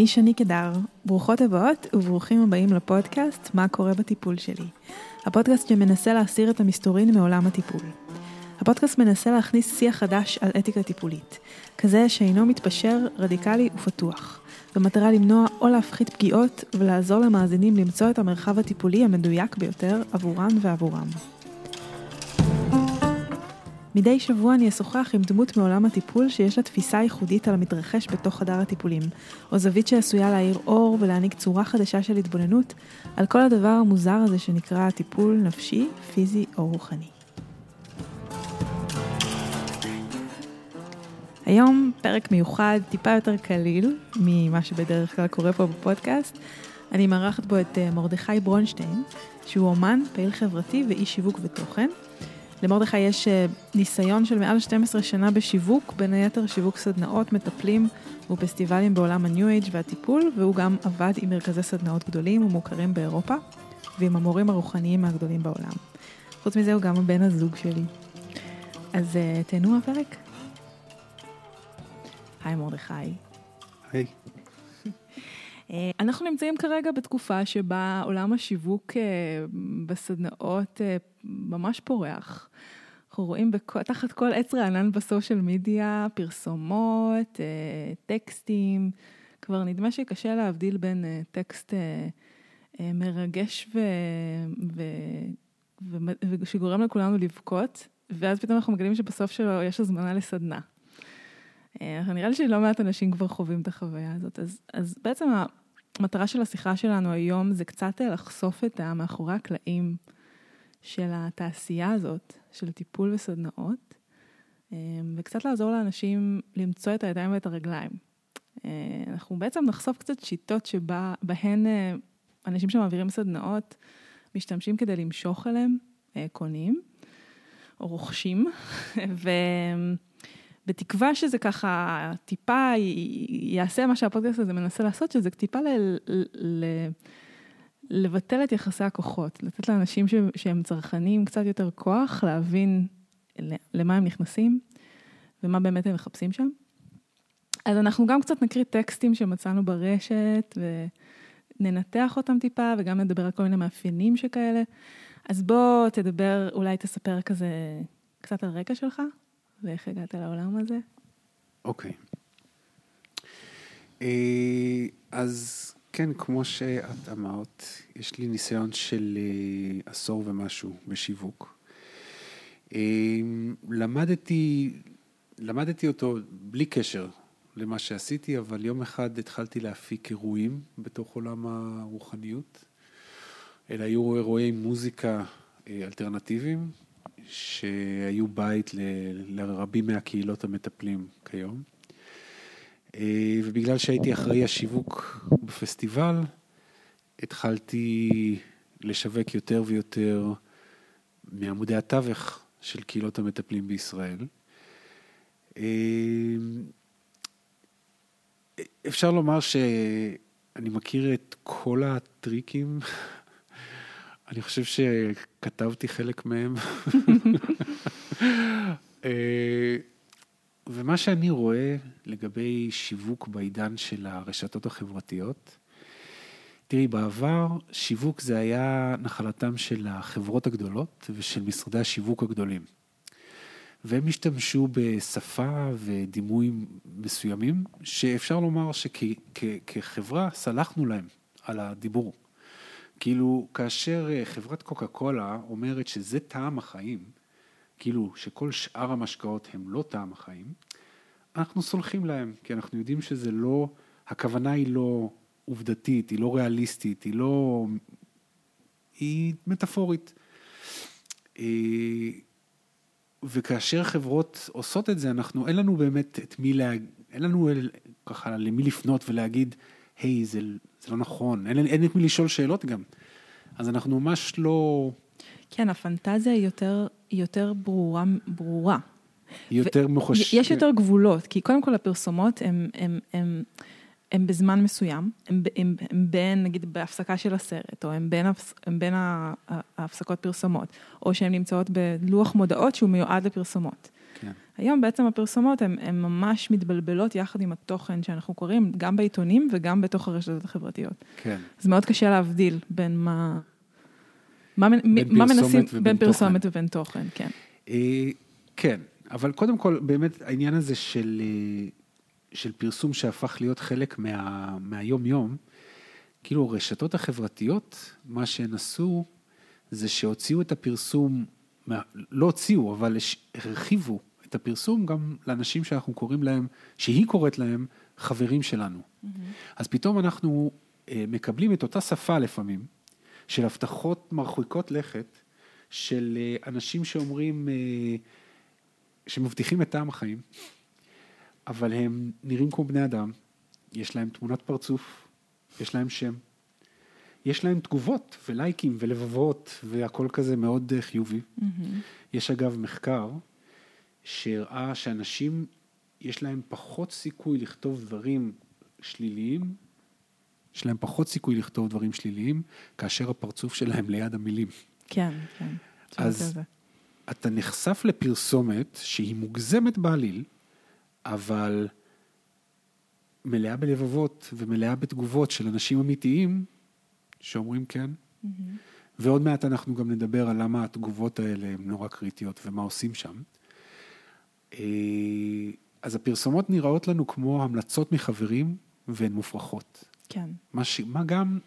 אני שני קדר. ברוכות הבאות וברוכים הבאים לפודקאסט "מה קורה בטיפול שלי". הפודקאסט שמנסה להסיר את המסתורין מעולם הטיפול. הפודקאסט מנסה להכניס שיח חדש על אתיקה טיפולית, כזה שאינו מתפשר, רדיקלי ופתוח, במטרה למנוע או להפחית פגיעות ולעזור למאזינים למצוא את המרחב הטיפולי המדויק ביותר עבורן ועבורם. מדי שבוע אני אשוחח עם דמות מעולם הטיפול שיש לה תפיסה ייחודית על המתרחש בתוך חדר הטיפולים, או זווית שעשויה להאיר אור ולהעניק צורה חדשה של התבוננות על כל הדבר המוזר הזה שנקרא טיפול נפשי, פיזי או רוחני. היום פרק מיוחד, טיפה יותר קליל ממה שבדרך כלל קורה פה בפודקאסט. אני מארחת בו את אה, מרדכי ברונשטיין, שהוא אומן, פעיל חברתי ואיש שיווק ותוכן. למרדכי יש אה, ניסיון של מעל 12 שנה בשיווק, בין היתר שיווק סדנאות, מטפלים ופסטיבלים בעולם הניו אייג' והטיפול, והוא גם עבד עם מרכזי סדנאות גדולים ומוכרים באירופה, ועם המורים הרוחניים מהגדולים בעולם. חוץ מזה הוא גם הבן הזוג שלי. אז uh, תהנו מהפרק. היי מרדכי. היי. אה, אנחנו נמצאים כרגע בתקופה שבה עולם השיווק אה, בסדנאות אה, ממש פורח. אנחנו רואים בכל, תחת כל עץ רענן בסושיאל מדיה, פרסומות, טקסטים. כבר נדמה שקשה להבדיל בין טקסט מרגש ו... ו... ו... ושגורם לכולנו לבכות, ואז פתאום אנחנו מגלים שבסוף שלו יש הזמנה לסדנה. נראה לי שלא מעט אנשים כבר חווים את החוויה הזאת. אז, אז בעצם המטרה של השיחה שלנו היום זה קצת לחשוף את המאחורי הקלעים של התעשייה הזאת, של טיפול וסדנאות, אה, וקצת לעזור לאנשים למצוא את הידיים ואת הרגליים. אה, אנחנו בעצם נחשוף קצת שיטות שבהן אה, אנשים שמעבירים סדנאות משתמשים כדי למשוך אליהם קונים או רוכשים, ו... בתקווה שזה ככה טיפה יעשה מה שהפודקאסט הזה מנסה לעשות, שזה טיפה ל, ל, לבטל את יחסי הכוחות, לתת לאנשים ש, שהם צרכנים קצת יותר כוח, להבין למה הם נכנסים ומה באמת הם מחפשים שם. אז אנחנו גם קצת נקריא טקסטים שמצאנו ברשת וננתח אותם טיפה וגם נדבר על כל מיני מאפיינים שכאלה. אז בוא תדבר, אולי תספר כזה קצת על רקע שלך. ואיך הגעת לעולם הזה? אוקיי. אה, אז כן, כמו שאת אמרת, יש לי ניסיון של אה, עשור ומשהו בשיווק. אה, למדתי, למדתי אותו בלי קשר למה שעשיתי, אבל יום אחד התחלתי להפיק אירועים בתוך עולם הרוחניות. אלה היו אירועי מוזיקה אלטרנטיביים, שהיו בית לרבים מהקהילות המטפלים כיום. אה, ובגלל שהייתי אחראי השיווק בפסטיבל, התחלתי לשווק יותר ויותר מעמודי התווך של קהילות המטפלים בישראל. אה, אפשר לומר שאני מכיר את כל הטריקים אני חושב שכתבתי חלק מהם. ומה שאני רואה לגבי שיווק בעידן של הרשתות החברתיות, תראי, בעבר שיווק זה היה נחלתם של החברות הגדולות ושל משרדי השיווק הגדולים. והם השתמשו בשפה ודימויים מסוימים, שאפשר לומר שכחברה סלחנו להם על הדיבור. כאילו, כאשר חברת קוקה קולה אומרת שזה טעם החיים, כאילו שכל שאר המשקאות הם לא טעם החיים, אנחנו סולחים להם, כי אנחנו יודעים שזה לא, הכוונה היא לא עובדתית, היא לא ריאליסטית, היא לא... היא מטאפורית. אה, וכאשר חברות עושות את זה, אנחנו, אין לנו באמת את מי להג... אין לנו ככה למי לפנות ולהגיד, היי, hey, זה, זה לא נכון, אין, אין את מי לשאול שאלות גם. אז אנחנו ממש לא... כן, הפנטזיה היא יותר, היא יותר ברורה. ברורה. היא יותר מוחשת. יש יותר גבולות, כי קודם כל הפרסומות הן בזמן מסוים, הן בין, נגיד, בהפסקה של הסרט, או הן בין, הם בין ההפסקות פרסומות, או שהן נמצאות בלוח מודעות שהוא מיועד לפרסומות. כן. היום בעצם הפרסומות הן ממש מתבלבלות יחד עם התוכן שאנחנו קוראים, גם בעיתונים וגם בתוך הרשתות החברתיות. כן. אז מאוד קשה להבדיל בין מה... מה, בין מה פרסומת מנסים, בין פרסומת. ובין תוכן, כן. אה, כן, אבל קודם כל, באמת, העניין הזה של, אה, של פרסום שהפך להיות חלק מה, מהיום-יום, כאילו, הרשתות החברתיות, מה שהן עשו, זה שהוציאו את הפרסום, לא הוציאו, אבל הרחיבו את הפרסום גם לאנשים שאנחנו קוראים להם, שהיא קוראת להם, חברים שלנו. אז פתאום אנחנו אה, מקבלים את אותה שפה לפעמים, של הבטחות מרחיקות לכת, של אה, אנשים שאומרים, אה, שמבטיחים את טעם החיים, אבל הם נראים כמו בני אדם, יש להם תמונת פרצוף, יש להם שם, יש להם תגובות ולייקים ולבבות והכל כזה מאוד אה, חיובי. יש אגב מחקר שהראה שאנשים, יש להם פחות סיכוי לכתוב דברים שליליים, יש להם פחות סיכוי לכתוב דברים שליליים, כאשר הפרצוף שלהם ליד המילים. כן, כן. אז-. אתה נחשף לפרסומת שהיא מוגזמת בעליל, אבל מלאה בלבבות ומלאה בתגובות של אנשים אמיתיים שאומרים כן. ועוד מעט אנחנו גם נדבר על למה התגובות האלה הן נורא קריטיות ומה עושים שם. אה, אז הפרסומות נראות לנו כמו המלצות מחברים והן מופרכות. כן. מה, ש... מה גם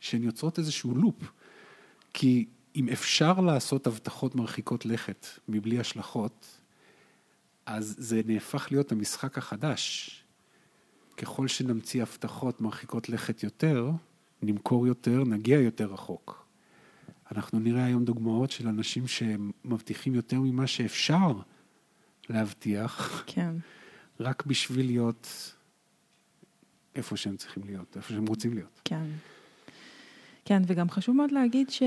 שהן יוצרות איזשהו לופ. כי אם אפשר לעשות הבטחות מרחיקות לכת מבלי השלכות, אז זה נהפך להיות המשחק החדש. ככל שנמציא הבטחות מרחיקות לכת יותר, נמכור יותר, נגיע יותר רחוק. אנחנו נראה היום דוגמאות של אנשים שמבטיחים יותר ממה שאפשר להבטיח, כן. רק בשביל להיות איפה שהם צריכים להיות, איפה שהם רוצים להיות. כן. כן, וגם חשוב מאוד להגיד ש...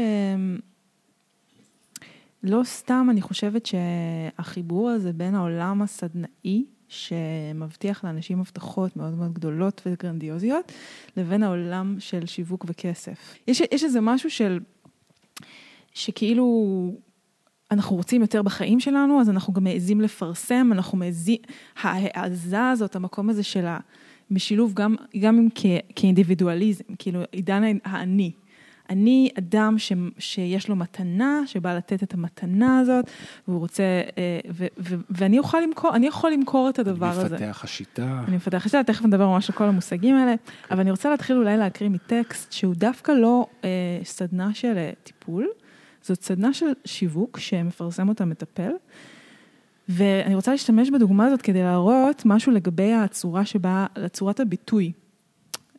לא סתם אני חושבת שהחיבור הזה בין העולם הסדנאי, שמבטיח לאנשים הבטחות מאוד מאוד גדולות וגרנדיוזיות, לבין העולם של שיווק וכסף. יש, יש איזה משהו של, שכאילו אנחנו רוצים יותר בחיים שלנו, אז אנחנו גם מעזים לפרסם, אנחנו מעזים, ההעזה הזאת, המקום הזה של המשילוב, גם, גם עם כ, כאינדיבידואליזם, כאילו עידן האני. אני אדם ש, שיש לו מתנה, שבא לתת את המתנה הזאת, והוא רוצה, אה, ו, ו, ואני אוכל למכור, אני יכול למכור את הדבר הזה. מפתח השיטה. אני מפתח זה, תכף נדבר ממש על כל המושגים האלה, אבל אני רוצה להתחיל אולי להקריא מטקסט שהוא דווקא לא אה, סדנה של אה, טיפול, זאת סדנה של שיווק שמפרסם אותה מטפל, ואני רוצה להשתמש בדוגמה הזאת כדי להראות משהו לגבי הצורה שבה, צורת הביטוי.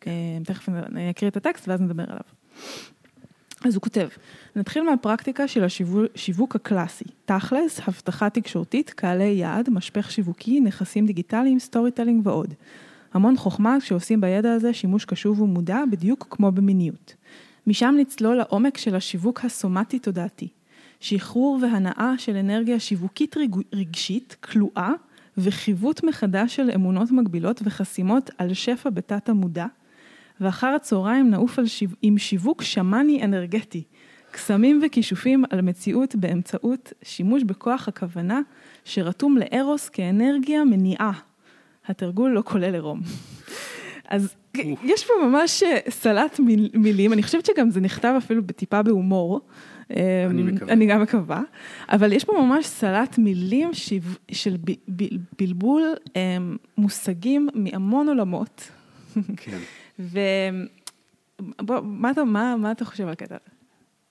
אה, תכף אני אקריא את הטקסט ואז נדבר עליו. אז הוא כותב, נתחיל מהפרקטיקה של השיווק הקלאסי, תכלס, הבטחה תקשורתית, קהלי יעד, משפך שיווקי, נכסים דיגיטליים, storytelling ועוד. המון חוכמה כשעושים בידע הזה שימוש קשוב ומודע, בדיוק כמו במיניות. משם נצלול לעומק של השיווק הסומטי-תודעתי. שחרור והנאה של אנרגיה שיווקית רגשית, כלואה, וחיווט מחדש של אמונות מגבילות וחסימות על שפע בתת המודע, ואחר הצהריים נעוף שיו... עם שיווק שמאני אנרגטי, קסמים וכישופים על מציאות באמצעות שימוש בכוח הכוונה שרתום לארוס כאנרגיה מניעה. התרגול לא כולל עירום. אז יש פה ממש סלט מיל, מילים, אני חושבת שגם זה נכתב אפילו בטיפה בהומור. אני מקווה. אני גם מקווה, אבל יש פה ממש סלט מילים של בלבול מושגים מהמון עולמות. כן. ובוא, מה אתה, מה, מה אתה חושב על הקטע הזה?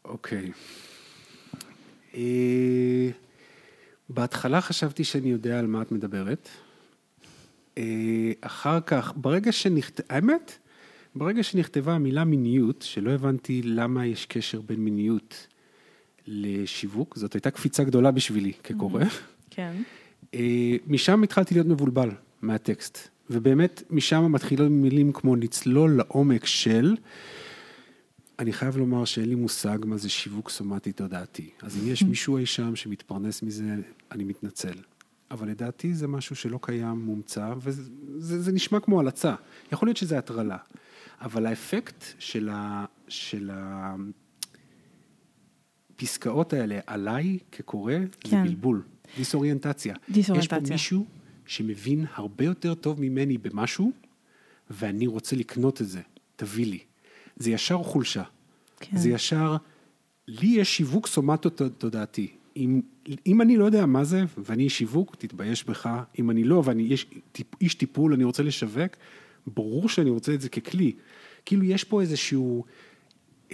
אוקיי. אה, בהתחלה חשבתי שאני יודע על מה את מדברת. אה, אחר כך, ברגע שנכתב, האמת, ברגע שנכתבה המילה מיניות, שלא הבנתי למה יש קשר בין מיניות לשיווק, זאת הייתה קפיצה גדולה בשבילי כקורא. כן. אה, משם התחלתי להיות מבולבל מהטקסט. ובאמת משם מתחילות מילים כמו נצלול לעומק של, אני חייב לומר שאין לי מושג מה זה שיווק סומטי תודעתי. אז אם יש מישהו אי שם שמתפרנס מזה, אני מתנצל. אבל לדעתי זה משהו שלא קיים, מומצא, וזה זה, זה נשמע כמו הלצה. יכול להיות שזה הטרלה. אבל האפקט של, ה, של הפסקאות האלה עליי כקורא, כן. זה בלבול. דיסאוריינטציה. דיסאוריינטציה. יש פה מישהו שמבין הרבה יותר טוב ממני במשהו, ואני רוצה לקנות את זה, תביא לי. זה ישר חולשה. כן. זה ישר, לי יש שיווק סומטו תודעתי. אם, אם אני לא יודע מה זה, ואני איש שיווק, תתבייש בך. אם אני לא, ואני איש, איש טיפול, אני רוצה לשווק, ברור שאני רוצה את זה ככלי. כאילו, יש פה איזשהו,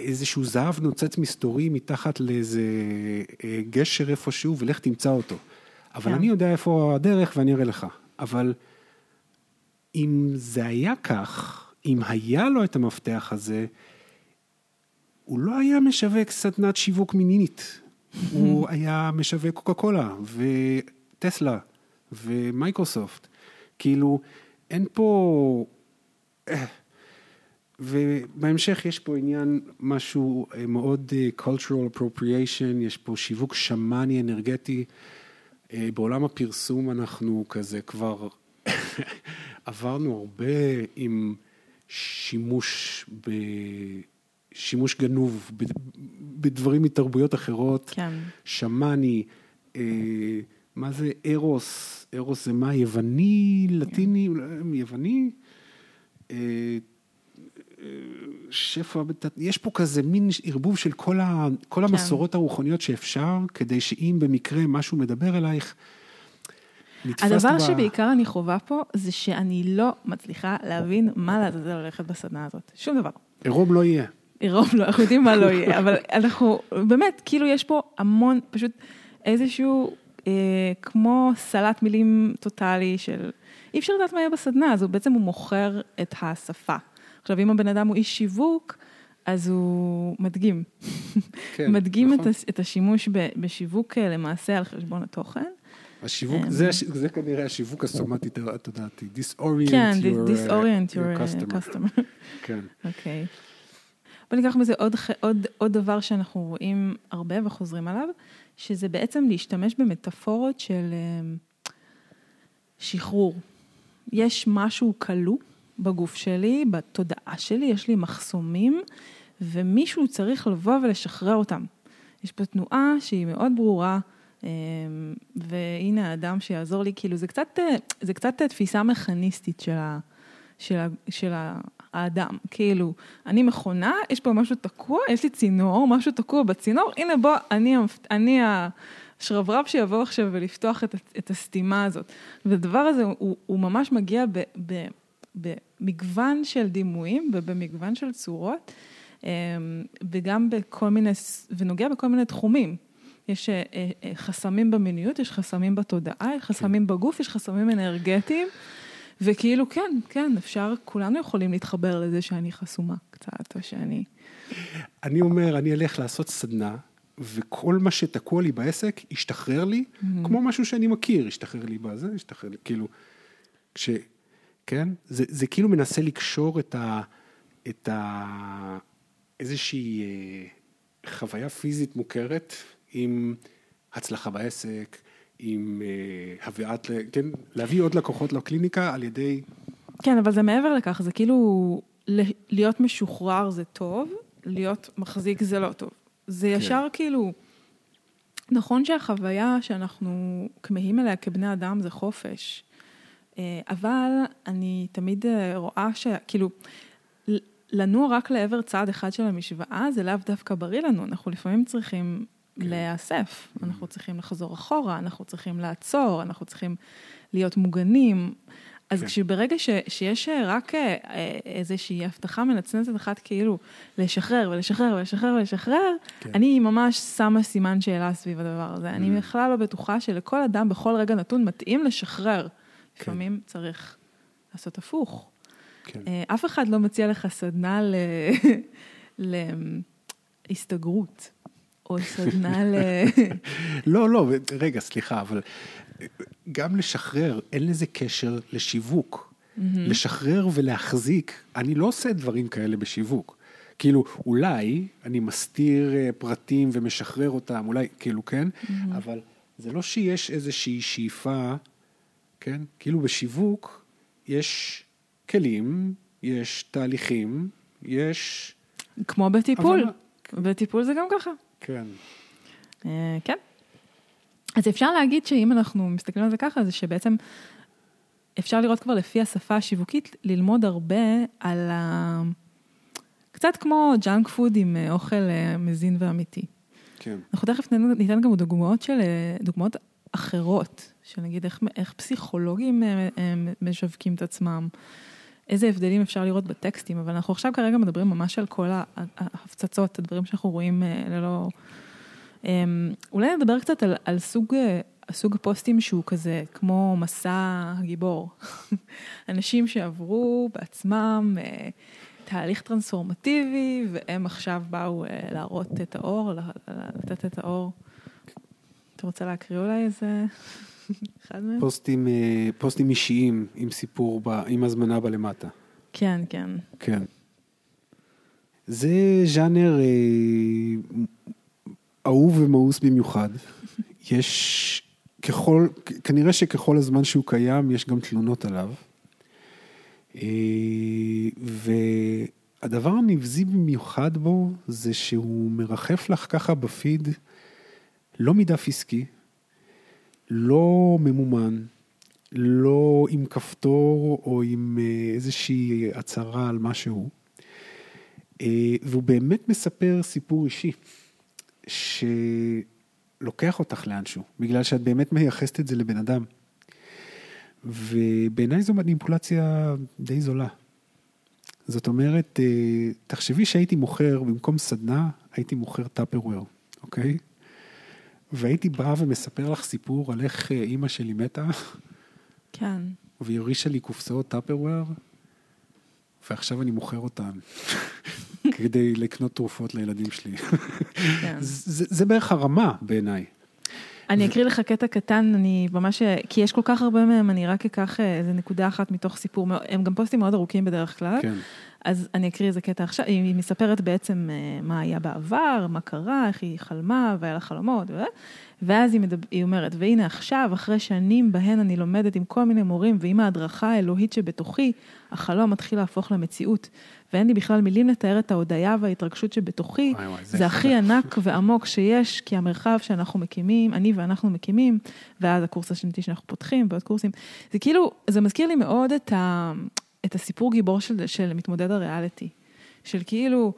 איזשהו זהב נוצץ מסתורי מתחת לאיזה אה, גשר איפשהו, ולך תמצא אותו. אבל כן. אני יודע איפה הדרך ואני אראה לך. אבל אם זה היה כך, אם היה לו את המפתח הזה, הוא לא היה משווק סדנת שיווק מינינית. הוא היה משווק קוקה קולה וטסלה ומייקרוסופט. כאילו, אין פה... ובהמשך יש פה עניין, משהו אה, מאוד אה, cultural appropriation, יש פה שיווק שמאני אנרגטי. אה, בעולם הפרסום אנחנו כזה כבר עברנו הרבה עם שימוש ב... שימוש גנוב בדברים מתרבויות אחרות. כן. שמאני, אה, מה זה ארוס? ארוס זה מה? יווני, לטיני, יווני? אה, אה, שפע, יש פה כזה מין ערבוב של כל, ה, כל המסורות הרוחניות שאפשר, כדי שאם במקרה משהו מדבר אלייך, הדבר ב- שבעיקר אני חווה פה, זה שאני לא מצליחה להבין מה לעזאזל הולכת בסדנה הזאת. שום דבר. עירום לא יהיה. רוב לא, אנחנו יודעים מה לא יהיה, אבל אנחנו, באמת, כאילו יש פה המון, פשוט איזשהו, אה, כמו סלט מילים טוטאלי של, אי אפשר לדעת מה יהיה בסדנה, אז הוא בעצם הוא מוכר את השפה. עכשיו, אם הבן אדם הוא איש שיווק, אז הוא מדגים. כן, מדגים נכון. את, הש- את השימוש ב, בשיווק אה, למעשה על חשבון התוכן. השיווק, אמ. זה, זה כנראה השיווק הסומטי התודעתי. disorient כן, your, uh, disorient your your customer. customer. כן. אוקיי. בוא ניקח מזה עוד, עוד, עוד דבר שאנחנו רואים הרבה וחוזרים עליו, שזה בעצם להשתמש במטאפורות של שחרור. יש משהו כלוא בגוף שלי, בתודעה שלי, יש לי מחסומים, ומישהו צריך לבוא ולשחרר אותם. יש פה תנועה שהיא מאוד ברורה, אמ, והנה האדם שיעזור לי, כאילו זה קצת, אה, זה קצת תפיסה מכניסטית של, ה, של, ה, של ה- האדם, כאילו, אני מכונה, יש פה משהו תקוע, יש לי צינור, משהו תקוע בצינור, הנה בוא, אני, אני השרברב שיבוא עכשיו ולפתוח את, את הסתימה הזאת. והדבר הזה, הוא, הוא ממש מגיע ב, ב, במגוון של דימויים ובמגוון של צורות, אמ, וגם בכל מיני, ונוגע בכל מיני תחומים. יש אה, אה, אה, חסמים במיניות, יש חסמים בתודעה, יש חסמים בגוף, יש חסמים אנרגטיים, וכאילו, כן, כן, אפשר, כולנו יכולים להתחבר לזה שאני חסומה קצת, או שאני... אני אומר, אני אלך לעשות סדנה, וכל מה שתקוע לי בעסק ישתחרר לי, כמו משהו שאני מכיר, ישתחרר לי בזה, ישתחרר לי, כאילו, כש... כן? זה, זה כאילו מנסה לקשור את ה... את ה... איזושהי אה, חוויה פיזית מוכרת עם הצלחה בעסק, עם אה, הבאת, כן, להביא עוד לקוחות לקליניקה על ידי... כן, אבל זה מעבר לכך, זה כאילו, להיות משוחרר זה טוב, להיות מחזיק זה לא טוב. זה ישר כאילו, נכון שהחוויה שאנחנו כמהים אליה כבני אדם זה חופש, אבל אני תמיד אה, רואה שכאילו, לנוע רק לעבר צד אחד של המשוואה זה לאו דווקא בריא לנו, אנחנו לפעמים צריכים כן. להיאסף, אנחנו צריכים לחזור אחורה, אנחנו צריכים לעצור, אנחנו צריכים להיות מוגנים. אז כן. כשברגע ש, שיש רק אה, אה, איזושהי הבטחה מנצנצת אחת כאילו לשחרר ולשחרר ולשחרר ולשחרר, כן. אני ממש שמה סימן שאלה סביב הדבר הזה. אני Mm. בכלל לא בטוחה שלכל אדם בכל רגע נתון מתאים לשחרר. לפעמים צריך לעשות הפוך. כן. אה, אף אחד לא מציע לך סדנה ל... להסתגרות, או סדנה ל... לא, לא, רגע, סליחה, אבל גם לשחרר, אין לזה קשר לשיווק. לשחרר ולהחזיק, אני לא עושה דברים כאלה בשיווק. כאילו, אולי אני מסתיר אה, פרטים ומשחרר אותם, אולי, כאילו, כן, אבל זה לא שיש איזושהי שאיפה, כן? כאילו בשיווק יש כלים, יש תהליכים, יש... כמו בטיפול. הבנה. בטיפול זה גם ככה. כן. אה, כן. אז אפשר להגיד שאם אנחנו מסתכלים על זה ככה, זה שבעצם אפשר לראות כבר לפי השפה השיווקית, ללמוד הרבה על ה... קצת כמו junk food עם אה, אוכל אה, מזין ואמיתי. כן. אנחנו תכף ניתן גם דוגמאות של, אה, דוגמאות אחרות, של נגיד איך, איך פסיכולוגים משווקים את עצמם, איזה הבדלים אפשר לראות בטקסטים, אבל אנחנו עכשיו כרגע מדברים ממש על כל ההפצצות, הדברים שאנחנו רואים ללא... אמ, אולי נדבר קצת על, על סוג, סוג הפוסטים שהוא כזה כמו מסע הגיבור. אנשים שעברו בעצמם תהליך טרנספורמטיבי, והם עכשיו באו להראות את האור, לתת את האור. אתה רוצה להקריא אולי איזה אחד מהם? פוסטים, פוסטים אישיים עם סיפור, ב, עם הזמנה בלמטה. כן, כן. כן. זה ז'אנר אה, אהוב ומאוס במיוחד. יש ככל, כנראה שככל הזמן שהוא קיים, יש גם תלונות עליו. אה, והדבר הנבזי במיוחד בו, זה שהוא מרחף לך ככה בפיד, לא מדף עסקי, לא ממומן, לא עם כפתור או עם אה, איזושהי הצהרה על משהו, אה, והוא באמת מספר סיפור אישי. שלוקח אותך לאנשהו, בגלל שאת באמת מייחסת את זה לבן אדם. ובעיניי זו מניפולציה די זולה. זאת אומרת, אה, תחשבי שהייתי מוכר, במקום סדנה, הייתי מוכר טאפרוור, אוקיי? והייתי בא ומספר לך סיפור על איך אה, אימא שלי מתה. כן. והיא הורישה לי קופסאות טאפרוור, ועכשיו אני מוכר אותן. כדי לקנות תרופות לילדים שלי. כן. זה, זה בערך הרמה בעיניי. אני אקריא לך קטע קטן, אני ממש, כי יש כל כך הרבה מהם, אני רק אקח אה, איזה נקודה אחת מתוך סיפור, הם גם פוסטים מאוד ארוכים בדרך כלל. כן. אז אני אקריא איזה קטע עכשיו, היא מספרת בעצם אה, מה היה בעבר, מה קרה, איך היא חלמה והיה לה חלומות, ואז היא, מדבר, היא אומרת, והנה עכשיו, אחרי שנים בהן אני לומדת עם כל מיני מורים ועם ההדרכה האלוהית שבתוכי, החלום מתחיל להפוך למציאות. ואין לי בכלל מילים לתאר את ההודיה וההתרגשות שבתוכי, וואי, וואי, זה, זה הכי ענק ועמוק שיש, כי המרחב שאנחנו מקימים, אני ואנחנו מקימים, ואז הקורס השנתי שאנחנו פותחים, ועוד קורסים, זה כאילו, זה מזכיר לי מאוד את, ה, את הסיפור גיבור של, של מתמודד הריאליטי, של כאילו,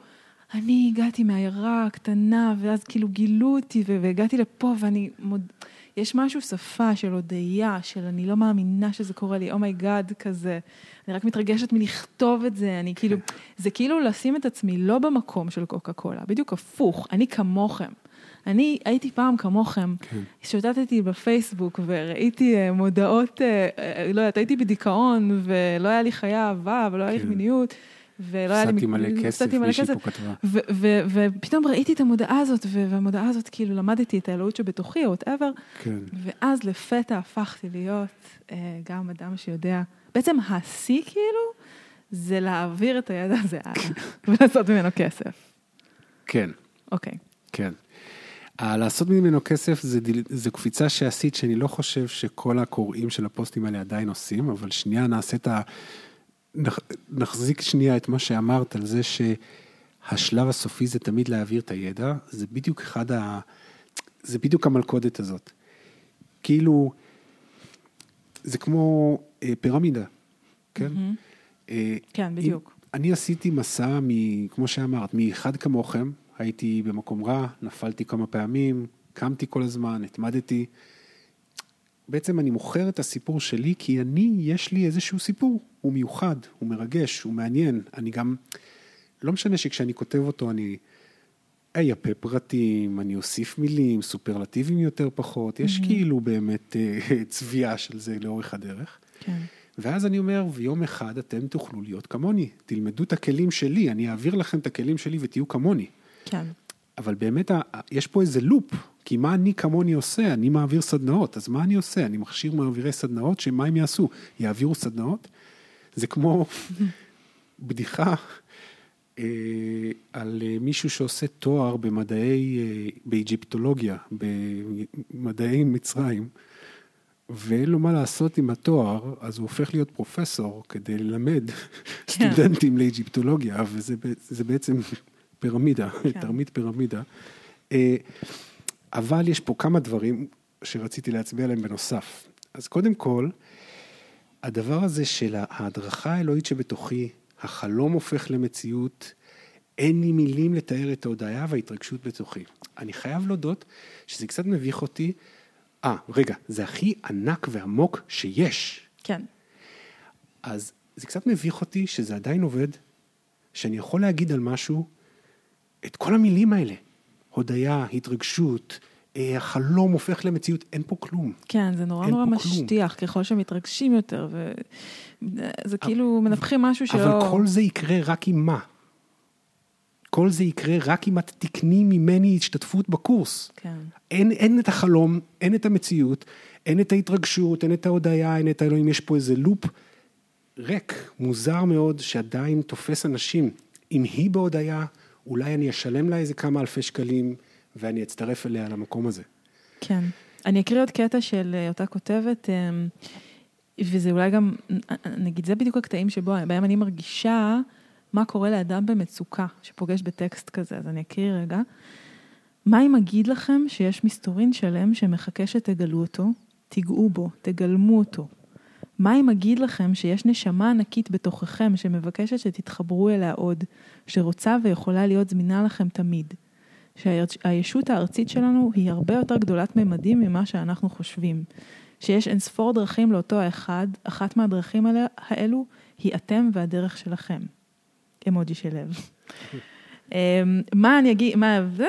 אני הגעתי מעיירה קטנה, ואז כאילו גילו אותי, והגעתי לפה, ואני מוד... יש משהו שפה של הודיה, של אני לא מאמינה שזה קורה לי, oh my God oh כזה. אני רק מתרגשת מלכתוב את זה, אני כאילו, כן. זה כאילו לשים את עצמי לא במקום של קוקה קולה, בדיוק הפוך, אני כמוכם. אני הייתי פעם כמוכם, כן. שוטטתי בפייסבוק וראיתי אה, מודעות, אה, אה, לא יודעת, הייתי בדיכאון ולא היה לי חיי אהבה ולא היה לי כן. מיניות. ולא היה לי... הפסדתי מלא כסף, מישהי פה כתבה. ופתאום ראיתי את המודעה הזאת, והמודעה הזאת, כאילו, למדתי את האלוהות שבתוכי, או וואטאבר, כן. ואז לפתע הפכתי להיות אה, גם אדם שיודע, בעצם השיא, כאילו, זה להעביר את הידע הזה הלאה, ולעשות ממנו כסף. כן. אוקיי. כן. לעשות ממנו כסף זה, זה קפיצה שעשית, שאני לא חושב שכל הקוראים של הפוסטים האלה עדיין עושים, אבל שנייה נעשה את ה... נחזיק שנייה את מה שאמרת על זה שהשלב הסופי זה תמיד להעביר את הידע, זה בדיוק אחד ה... זה בדיוק המלכודת הזאת. כאילו, זה כמו אה, פירמידה, כן? Mm-hmm. אה, כן, בדיוק. אני עשיתי מסע, מ, כמו שאמרת, מאחד כמוכם, הייתי במקום רע, נפלתי כמה פעמים, קמתי כל הזמן, התמדתי. בעצם אני מוכר את הסיפור שלי כי אני, יש לי איזשהו סיפור. הוא מיוחד, הוא מרגש, הוא מעניין. אני גם, לא משנה שכשאני כותב אותו אני אייפה פרטים, אני אוסיף מילים, סופרלטיבים יותר פחות, יש mm-hmm. כאילו באמת אה, צביעה של זה לאורך הדרך. כן. ואז אני אומר, ויום אחד אתם תוכלו להיות כמוני, תלמדו את הכלים שלי, אני אעביר לכם את הכלים שלי ותהיו כמוני. כן. אבל באמת, יש פה איזה לופ, כי מה אני כמוני עושה? אני מעביר סדנאות, אז מה אני עושה? אני מכשיר מעבירי סדנאות, שמה הם יעשו? יעבירו סדנאות? זה כמו בדיחה אה, על אה, מישהו שעושה תואר במדעי, אה, באיג'יפטולוגיה, במדעי מצרים, ואין לו מה לעשות עם התואר, אז הוא הופך להיות פרופסור כדי ללמד כן. סטודנטים לאיג'יפטולוגיה, וזה בעצם פירמידה, כן. תרמית פירמידה. אבל יש פה כמה דברים. שרציתי להצביע עליהם בנוסף. אז קודם כל, הדבר הזה של ההדרכה האלוהית שבתוכי, החלום הופך למציאות, אין לי מילים לתאר את ההודעה וההתרגשות בתוכי. אני חייב להודות שזה קצת מביך אותי. אה, רגע, זה הכי ענק ועמוק שיש. כן. אז זה קצת מביך אותי שזה עדיין עובד, שאני יכול להגיד על משהו את כל המילים האלה. הודיה, התרגשות, אה, החלום הופך למציאות, אין פה כלום. כן, זה נורא נורא משטיח, ככל שמתרגשים יותר, וזה כאילו מנפחים משהו שלא... אבל כל זה יקרה רק עם מה? כל זה יקרה רק אם את תקני ממני השתתפות בקורס. כן. אין, אין את החלום, אין את המציאות, אין את ההתרגשות, אין את ההודיה, אין את האלוהים, יש פה איזה לופ ריק, מוזר מאוד, שעדיין תופס אנשים. אם היא בהודיה, אולי אני אשלם לה איזה כמה אלפי שקלים, ואני אצטרף אליה למקום הזה. כן. אני אקריא עוד קטע של אה, אותה כותבת, אמ, וזה אולי גם, נגיד, זה בדיוק הקטעים שבו, בהם אני מרגישה מה קורה לאדם במצוקה שפוגש בטקסט כזה, אז אני אקריא רגע. מה אם אגיד לכם שיש מסתורין שלם שמחכה שתגלו אותו, תיגעו בו, תגלמו אותו. מה אם אגיד לכם שיש נשמה ענקית בתוככם שמבקשת שתתחברו אליה עוד, שרוצה ויכולה להיות זמינה לכם תמיד. שהישות הארצית שלנו היא הרבה יותר גדולת ממדים ממה שאנחנו חושבים. שיש אין ספור דרכים לאותו האחד, אחת מהדרכים האלו היא אתם והדרך שלכם. אמוג'י של לב. אמ, מה אני אגיד, מה, זה,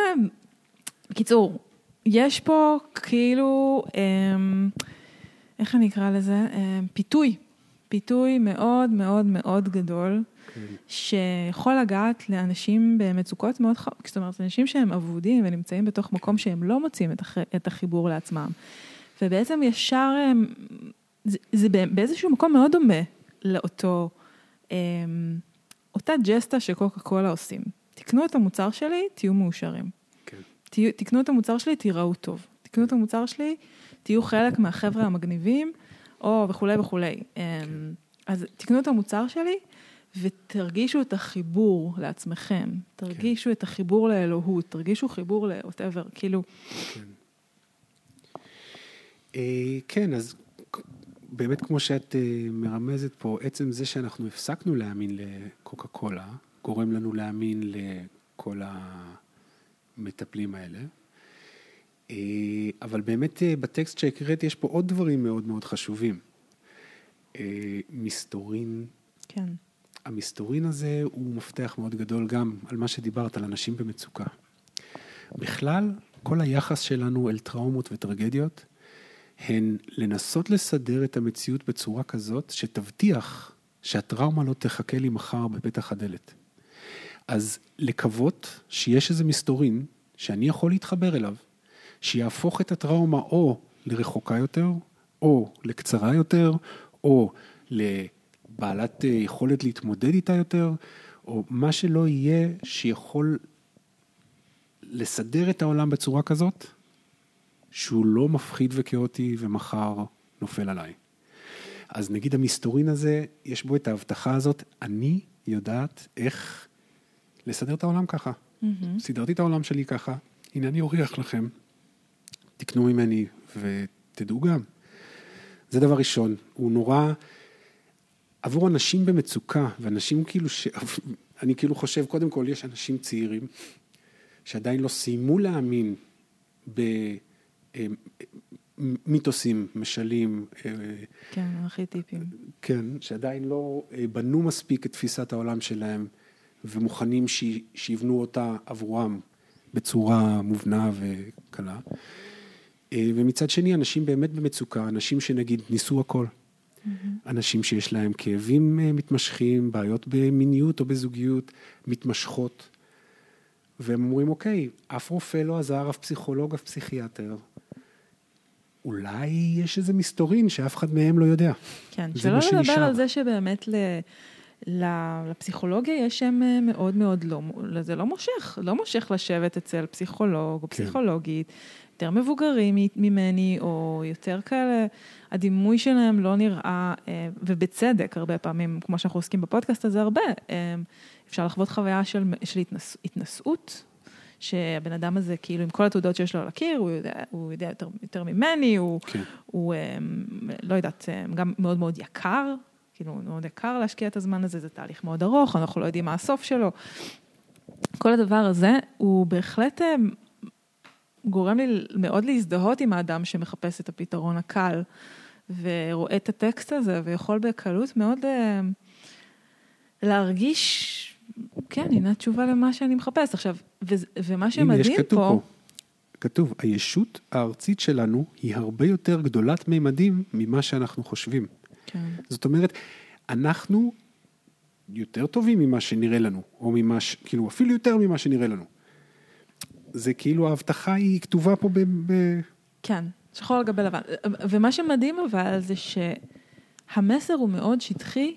בקיצור, יש פה כאילו, אמ, איך אני אקרא לזה? אמ, פיתוי, פיתוי מאוד מאוד מאוד גדול, כן. שיכול לגעת לאנשים במצוקות מאוד חמות, זאת אומרת, אנשים שהם אבודים ונמצאים בתוך מקום שהם לא מוצאים את החיבור לעצמם. ובעצם ישר, זה, זה באיזשהו מקום מאוד דומה לאותו, אותה ג'סטה שקוקה קולה עושים. תקנו את המוצר שלי, תהיו מאושרים. כן. תקנו את המוצר שלי, תיראו טוב. תקנו את המוצר שלי, תהיו חלק מהחבר'ה המגניבים, או וכולי וכולי. כן. אז תקנו את המוצר שלי ותרגישו את החיבור לעצמכם. תרגישו כן. את החיבור לאלוהות, תרגישו חיבור ל-whatever, כאילו... כן. אה, כן, אז באמת כמו שאת אה, מרמזת פה, עצם זה שאנחנו הפסקנו להאמין לקוקה קולה, גורם לנו להאמין לכל המטפלים האלה. אה, אבל באמת אה, בטקסט שהקראת יש פה עוד דברים מאוד מאוד חשובים. מסתורין. כן. המסתורין הזה הוא מפתח מאוד גדול גם על מה שדיברת, על אנשים במצוקה. בכלל, כל היחס שלנו אל טראומות וטרגדיות, הן לנסות לסדר את המציאות בצורה כזאת שתבטיח שהטראומה לא תחכה לי מחר בפתח הדלת. אז לקוות שיש איזה מסתורין שאני יכול להתחבר אליו, שיהפוך את הטראומה או לרחוקה יותר, או לקצרה יותר, או לבעלת אה, יכולת להתמודד איתה יותר, או מה שלא יהיה שיכול לסדר את העולם בצורה כזאת, שהוא לא מפחיד וכאוטי ומחר נופל עליי. אז נגיד המסתורין הזה, יש בו את ההבטחה הזאת, אני יודעת איך לסדר את העולם ככה. Mm-hmm. סידרתי את העולם שלי ככה, הנה אני אוכיח לכם, תקנו ממני ותדעו גם. זה דבר ראשון, הוא נורא, עבור אנשים במצוקה, ואנשים כאילו, ש... אני כאילו חושב, קודם כל יש אנשים צעירים שעדיין לא סיימו להאמין ב... מיתוסים, משלים. אה, כן, ארכיטיפים. כן, שעדיין לא אה, בנו מספיק את תפיסת העולם שלהם ומוכנים ש... שיבנו אותה עבורם בצורה מובנה וקלה. אה, ומצד שני, אנשים באמת במצוקה, אנשים שנגיד ניסו הכל. Mm-hmm. אנשים שיש להם כאבים מתמשכים, בעיות במיניות או בזוגיות מתמשכות. והם אומרים, אוקיי, אף רופא לא עזר, אף פסיכולוג, אף פסיכיאטר. אולי יש איזה מסתורין שאף אחד מהם לא יודע. כן, שלא לדבר על זה שבאמת ל... לפסיכולוגיה יש שם אה, מאוד מאוד לא, זה לא מושך, לא מושך לשבת אצל פסיכולוג או כן. פסיכולוגית, יותר מבוגרים ממני או יותר כאלה, הדימוי שלהם לא נראה, אה, ובצדק הרבה פעמים, כמו שאנחנו עוסקים בפודקאסט הזה הרבה, אה, אפשר לחוות חוויה של, של התנס, התנשאות, שהבן אדם הזה, כאילו, עם כל התעודות שיש לו על הקיר, הוא יודע, הוא יודע יותר, יותר ממני, הוא, כן. הוא, לא יודעת, גם מאוד מאוד יקר, כאילו, מאוד יקר להשקיע את הזמן הזה, זה תהליך מאוד ארוך, אנחנו לא יודעים מה הסוף שלו. כל הדבר הזה, הוא בהחלט אמ, גורם לי מאוד להזדהות עם האדם שמחפש את הפתרון הקל, ורואה את הטקסט הזה, ויכול בקלות מאוד אמ, להרגיש, כן, הנה התשובה למה שאני מחפש. עכשיו, ו- ומה שמדהים פה, פה. כתוב, הישות הארצית שלנו היא הרבה יותר גדולת מימדים ממה שאנחנו חושבים. כן, זאת אומרת, אנחנו יותר טובים ממה שנראה לנו, או ממה ש... כאילו, אפילו יותר ממה שנראה לנו. זה כאילו ההבטחה היא כתובה פה ב... ב... כן, שחור על גבי לבן. ומה שמדהים אבל זה שהמסר הוא מאוד שטחי,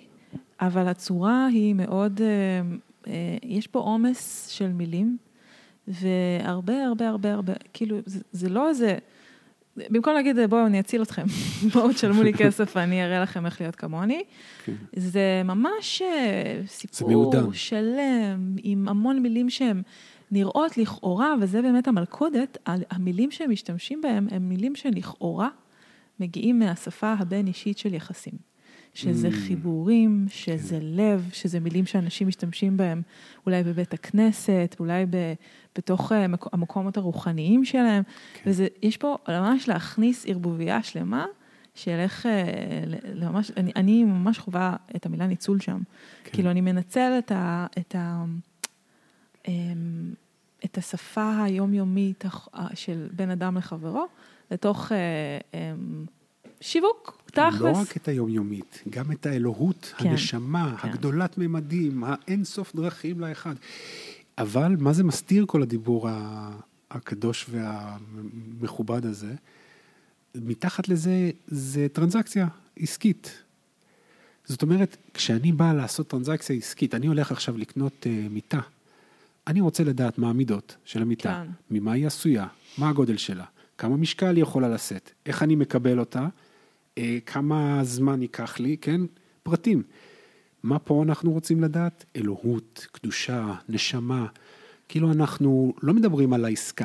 אבל הצורה היא מאוד, אה, אה, יש פה עומס של מילים, והרבה הרבה הרבה הרבה, כאילו, זה, זה לא איזה, במקום להגיד בואו אני אציל אתכם, בואו תשלמו לי כסף ואני אראה לכם איך להיות כמוני, כן. זה ממש אה, סיפור מעודן. שלם, עם המון מילים שהן נראות לכאורה, וזה באמת המלכודת, המילים שהם משתמשים בהם הם מילים שלכאורה מגיעים מהשפה הבין-אישית של יחסים. שזה Mm. חיבורים, שזה לב, שזה מילים שאנשים משתמשים בהם אולי בבית הכנסת, אולי בתוך אה, מקו- המקומות הרוחניים שלהם, כן. וזה, יש פה ממש להכניס ערבוביה שלמה, שילך אה, ל- לממש, אני, אני ממש חווה את המילה ניצול שם. כן. כאילו, אני מנצל את, ה, את, ה, אמ, את השפה היומיומית של בין אדם לחברו, לתוך אה, אמ, שיווק, תכלס. לא רק את היומיומית, גם את האלוהות, כן, הנשמה, כן. הגדולת ממדים, האין סוף דרכים לאחד. אבל מה זה מסתיר כל הדיבור הקדוש והמכובד הזה? מתחת לזה, זה טרנזקציה עסקית. זאת אומרת, כשאני בא לעשות טרנזקציה עסקית, אני הולך עכשיו לקנות uh, מיטה, אני רוצה לדעת מה המידות של המיטה, כן. ממה היא עשויה, מה הגודל שלה, כמה משקל היא יכולה לשאת, איך אני מקבל אותה, אה, כמה זמן ייקח לי, כן? פרטים. מה פה אנחנו רוצים לדעת? אלוהות, קדושה, נשמה. כאילו אנחנו לא מדברים על העסקה.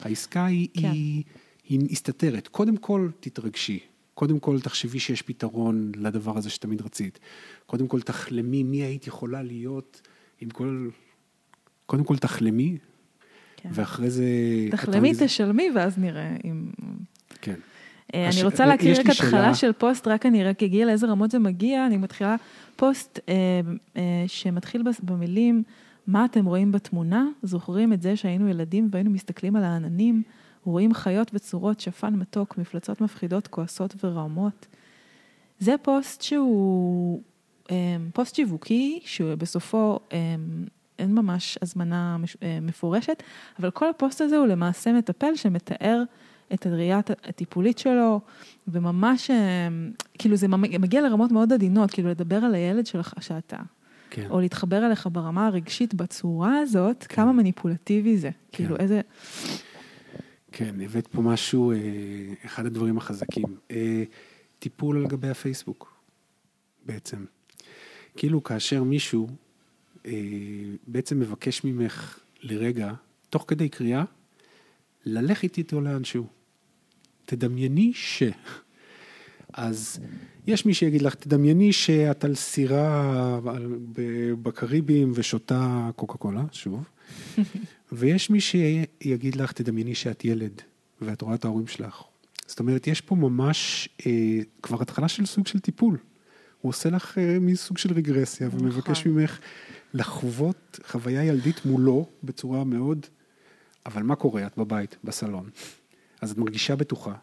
העסקה היא, כן. היא, היא מסתתרת. קודם כל תתרגשי. קודם כל תחשבי שיש פתרון לדבר הזה שתמיד רצית. קודם כל תחלמי מי היית יכולה להיות עם כל... קודם כל תחלמי, כן. ואחרי זה... תחלמי, תשלמי, ואז נראה אם... כן. אה, אני רוצה להקריא רק התחלה. של פוסט, רק אני רק אגיע לאיזה רמות זה מגיע, אני מתחילה פוסט אה, אה, שמתחיל במילים, מה אתם רואים בתמונה? זוכרים את זה שהיינו ילדים והיינו מסתכלים על העננים, רואים חיות וצורות, שפן מתוק, מפלצות מפחידות, כועסות ורעמות. זה פוסט שהוא פוסט שיווקי, שבסופו אין ממש הזמנה מפורשת, אבל כל הפוסט הזה הוא למעשה מטפל שמתאר את הראייה הטיפולית שלו, וממש, אה, כאילו זה מגיע לרמות מאוד עדינות, כאילו לדבר על הילד שלך שאתה, כן. או להתחבר אליך ברמה הרגשית בצורה הזאת, כמה מניפולטיבי זה. כאילו איזה, כן, הבאת פה משהו, אה, אחד הדברים החזקים. אה, טיפול על גבי הפייסבוק, בעצם. כאילו כאשר מישהו בעצם מבקש ממך לרגע, תוך כדי קריאה, ללכת איתו לאנשהו. תדמייני ש... אז יש מי שיגיד לך, תדמייני שאת על סירה בקריבים ושותה קוקה קולה, שוב. ויש מי שיגיד לך, תדמייני שאת ילד, ואת רואה את ההורים שלך. זאת אומרת, יש פה ממש אה, כבר התחלה של סוג של טיפול. הוא עושה לך אה, מין סוג של רגרסיה, נכון. ומבקש ממך לחוות חוויה ילדית מולו בצורה מאוד... אבל מה קורה? את בבית, בסלון, אז את מרגישה בטוחה,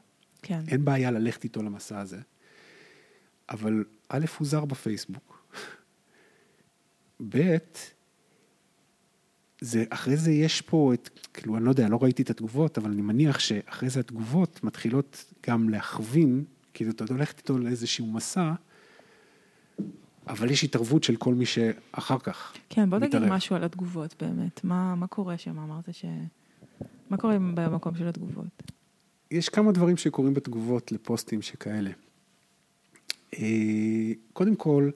כן, אין בעיה ללכת איתו למסע הזה, אבל א', הוא זר בפייסבוק, ב', זה, אחרי זה יש פה את, כאילו, אני לא יודע, לא ראיתי את התגובות, אבל אני מניח שאחרי זה התגובות מתחילות גם להכווין, כאילו, אתה הולכת איתו לאיזשהו מסע, אבל יש התערבות של כל מי שאחר כך. כן, בוא תגיד מתערב. משהו על התגובות באמת, מה, מה קורה שם, אמרת ש... מה קורה במקום של התגובות? יש כמה דברים שקורים בתגובות לפוסטים שכאלה. אה, קודם כל,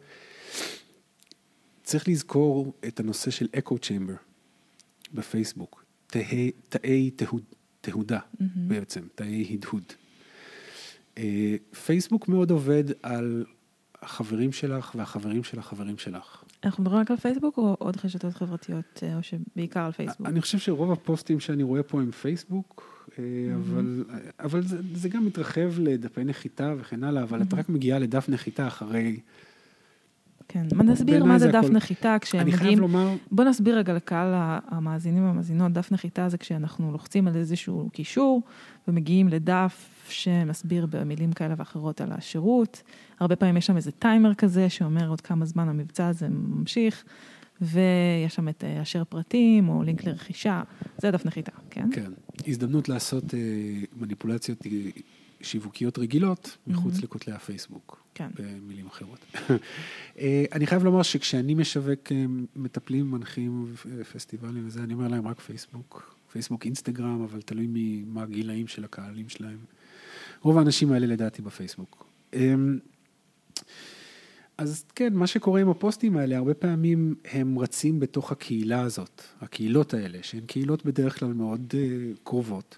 צריך לזכור את הנושא של אקו צ'יימבר בפייסבוק. תאי, תאי תהוד, תהודה בעצם, תאי הדהוד. אה, פייסבוק מאוד עובד על החברים שלך והחברים של החברים שלך. אנחנו מדברים רק על פייסבוק או עוד רשתות חברתיות, אה, או שבעיקר על פייסבוק? אני חושב שרוב הפוסטים שאני רואה פה הם פייסבוק, אבל, אבל זה, זה גם מתרחב לדפי נחיתה וכן הלאה, אבל את רק מגיעה לדף נחיתה אחרי... כן, מה נסביר מה זה דף הכל... נחיתה כשהם מגיעים... אני חייב לומר... בוא נסביר רגע לקהל המאזינים והמאזינות, דף נחיתה זה כשאנחנו לוחצים על איזשהו קישור ומגיעים לדף שמסביר במילים כאלה ואחרות על השירות. הרבה פעמים יש שם איזה טיימר כזה שאומר עוד כמה זמן המבצע הזה ממשיך, ויש שם את אשר פרטים או לינק לרכישה, זה דף נחיתה, כן? כן, הזדמנות לעשות אה, מניפולציות שיווקיות רגילות מחוץ mm-hmm. לכותלי הפייסבוק, כן. במילים אחרות. אה, אני חייב לומר שכשאני משווק אה, מטפלים, מנחים, פסטיבלים וזה, אני אומר להם רק פייסבוק. פייסבוק, אינסטגרם, אבל תלוי ממה הגילאים של הקהלים שלהם. רוב האנשים האלה לדעתי בפייסבוק. אז כן, מה שקורה עם הפוסטים האלה, הרבה פעמים הם רצים בתוך הקהילה הזאת, הקהילות האלה, שהן קהילות בדרך כלל מאוד uh, קרובות,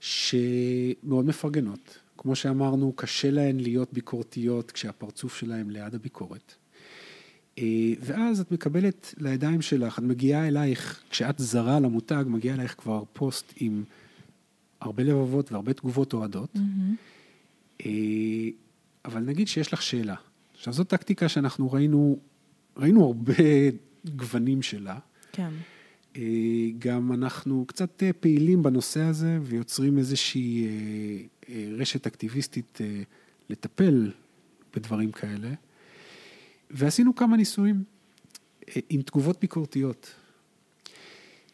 שמאוד מפרגנות. כמו שאמרנו, קשה להן להיות ביקורתיות כשהפרצוף שלהן ליד הביקורת. Uh, ואז את מקבלת לידיים שלך, את מגיעה אלייך, כשאת זרה למותג, מגיע אלייך כבר פוסט עם הרבה לבבות והרבה תגובות אוהדות. Mm-hmm. אבל נגיד שיש לך שאלה. עכשיו, זו טקטיקה שאנחנו ראינו, ראינו הרבה גוונים שלה. כן. אה, גם אנחנו קצת אה, פעילים בנושא הזה ויוצרים איזושהי רשת אקטיביסטית לטפל בדברים כאלה. ועשינו כמה ניסויים עם תגובות ביקורתיות.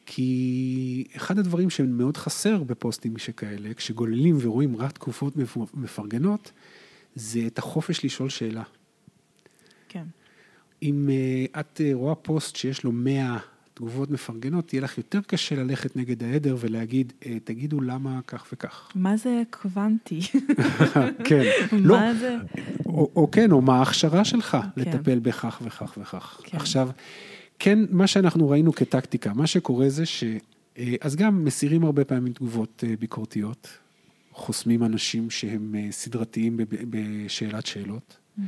כי אחד הדברים שמאוד חסר בפוסטים שכאלה, כשגוללים ורואים רק תקופות מפרגנות, זה את החופש לשאול שאלה. אם uh, את uh, רואה פוסט שיש לו 100 תגובות מפרגנות, יהיה לך יותר קשה ללכת נגד העדר ולהגיד, uh, תגידו למה כך וכך. מה זה קוונטי? כן. לא, זה? או, או כן, או מה ההכשרה שלך כן. לטפל בכך וכך וכך. כן. עכשיו, כן, מה שאנחנו ראינו כטקטיקה, מה שקורה זה ש... אה, אז גם מסירים הרבה פעמים תגובות אה, ביקורתיות, חוסמים אנשים שהם אה, סדרתיים בשאלת שאלות. Mm-hmm.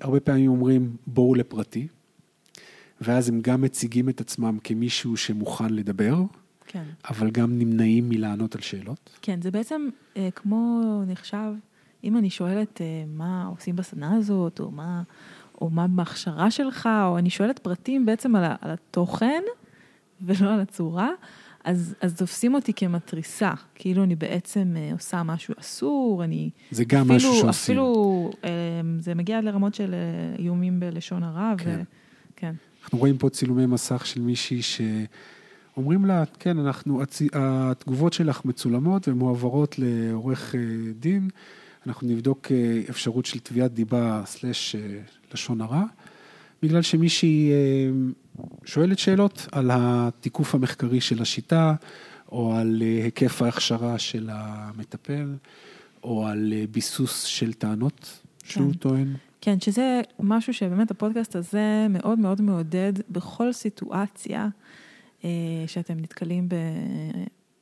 הרבה פעמים אומרים, בואו לפרטי, ואז הם גם מציגים את עצמם כמישהו שמוכן לדבר, כן. אבל גם נמנעים מלענות על שאלות. כן, זה בעצם אה, כמו נחשב, אם אני שואלת אה, מה עושים בסדנה הזאת, או מה... או מה בהכשרה שלך, או אני שואלת פרטים בעצם על, על התוכן ולא על הצורה, אז, אז תופסים אותי כמתריסה, כאילו אני בעצם אה, עושה משהו אסור, אני... זה גם אפילו, משהו שעושים. אפילו, אה, זה מגיע לרמות של אה, איומים בלשון הרע, כן. ו... כן. אנחנו רואים פה צילומי מסך של מישהי שאומרים לה, כן, אנחנו, התגובות שלך מצולמות ומועברות לעורך דין, אנחנו נבדוק אפשרות של תביעת דיבה סלש לשון הרע, בגלל שמישהי אה, שואלת שאלות על התיקוף המחקרי של השיטה, או על אה, היקף ההכשרה של המטפל, או על אה, ביסוס של טענות שהוא כן. טוען. כן, שזה משהו שבאמת הפודקאסט הזה מאוד מאוד מעודד בכל סיטואציה שאתם נתקלים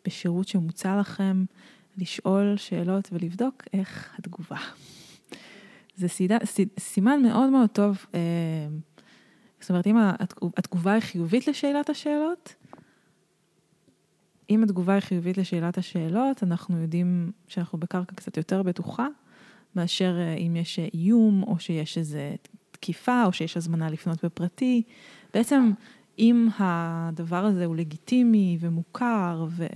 בשירות שמוצע לכם, לשאול שאלות ולבדוק איך התגובה. זה סימן מאוד מאוד טוב, אה, זאת אומרת, אם התגובה היא חיובית לשאלת השאלות, אם התגובה היא חיובית לשאלת השאלות, אנחנו יודעים שאנחנו בקרקע קצת יותר בטוחה, מאשר אה, אם יש איום, או שיש איזו תקיפה, או שיש הזמנה לפנות בפרטי. בעצם, אם הדבר הזה הוא לגיטימי ומוכר, ו...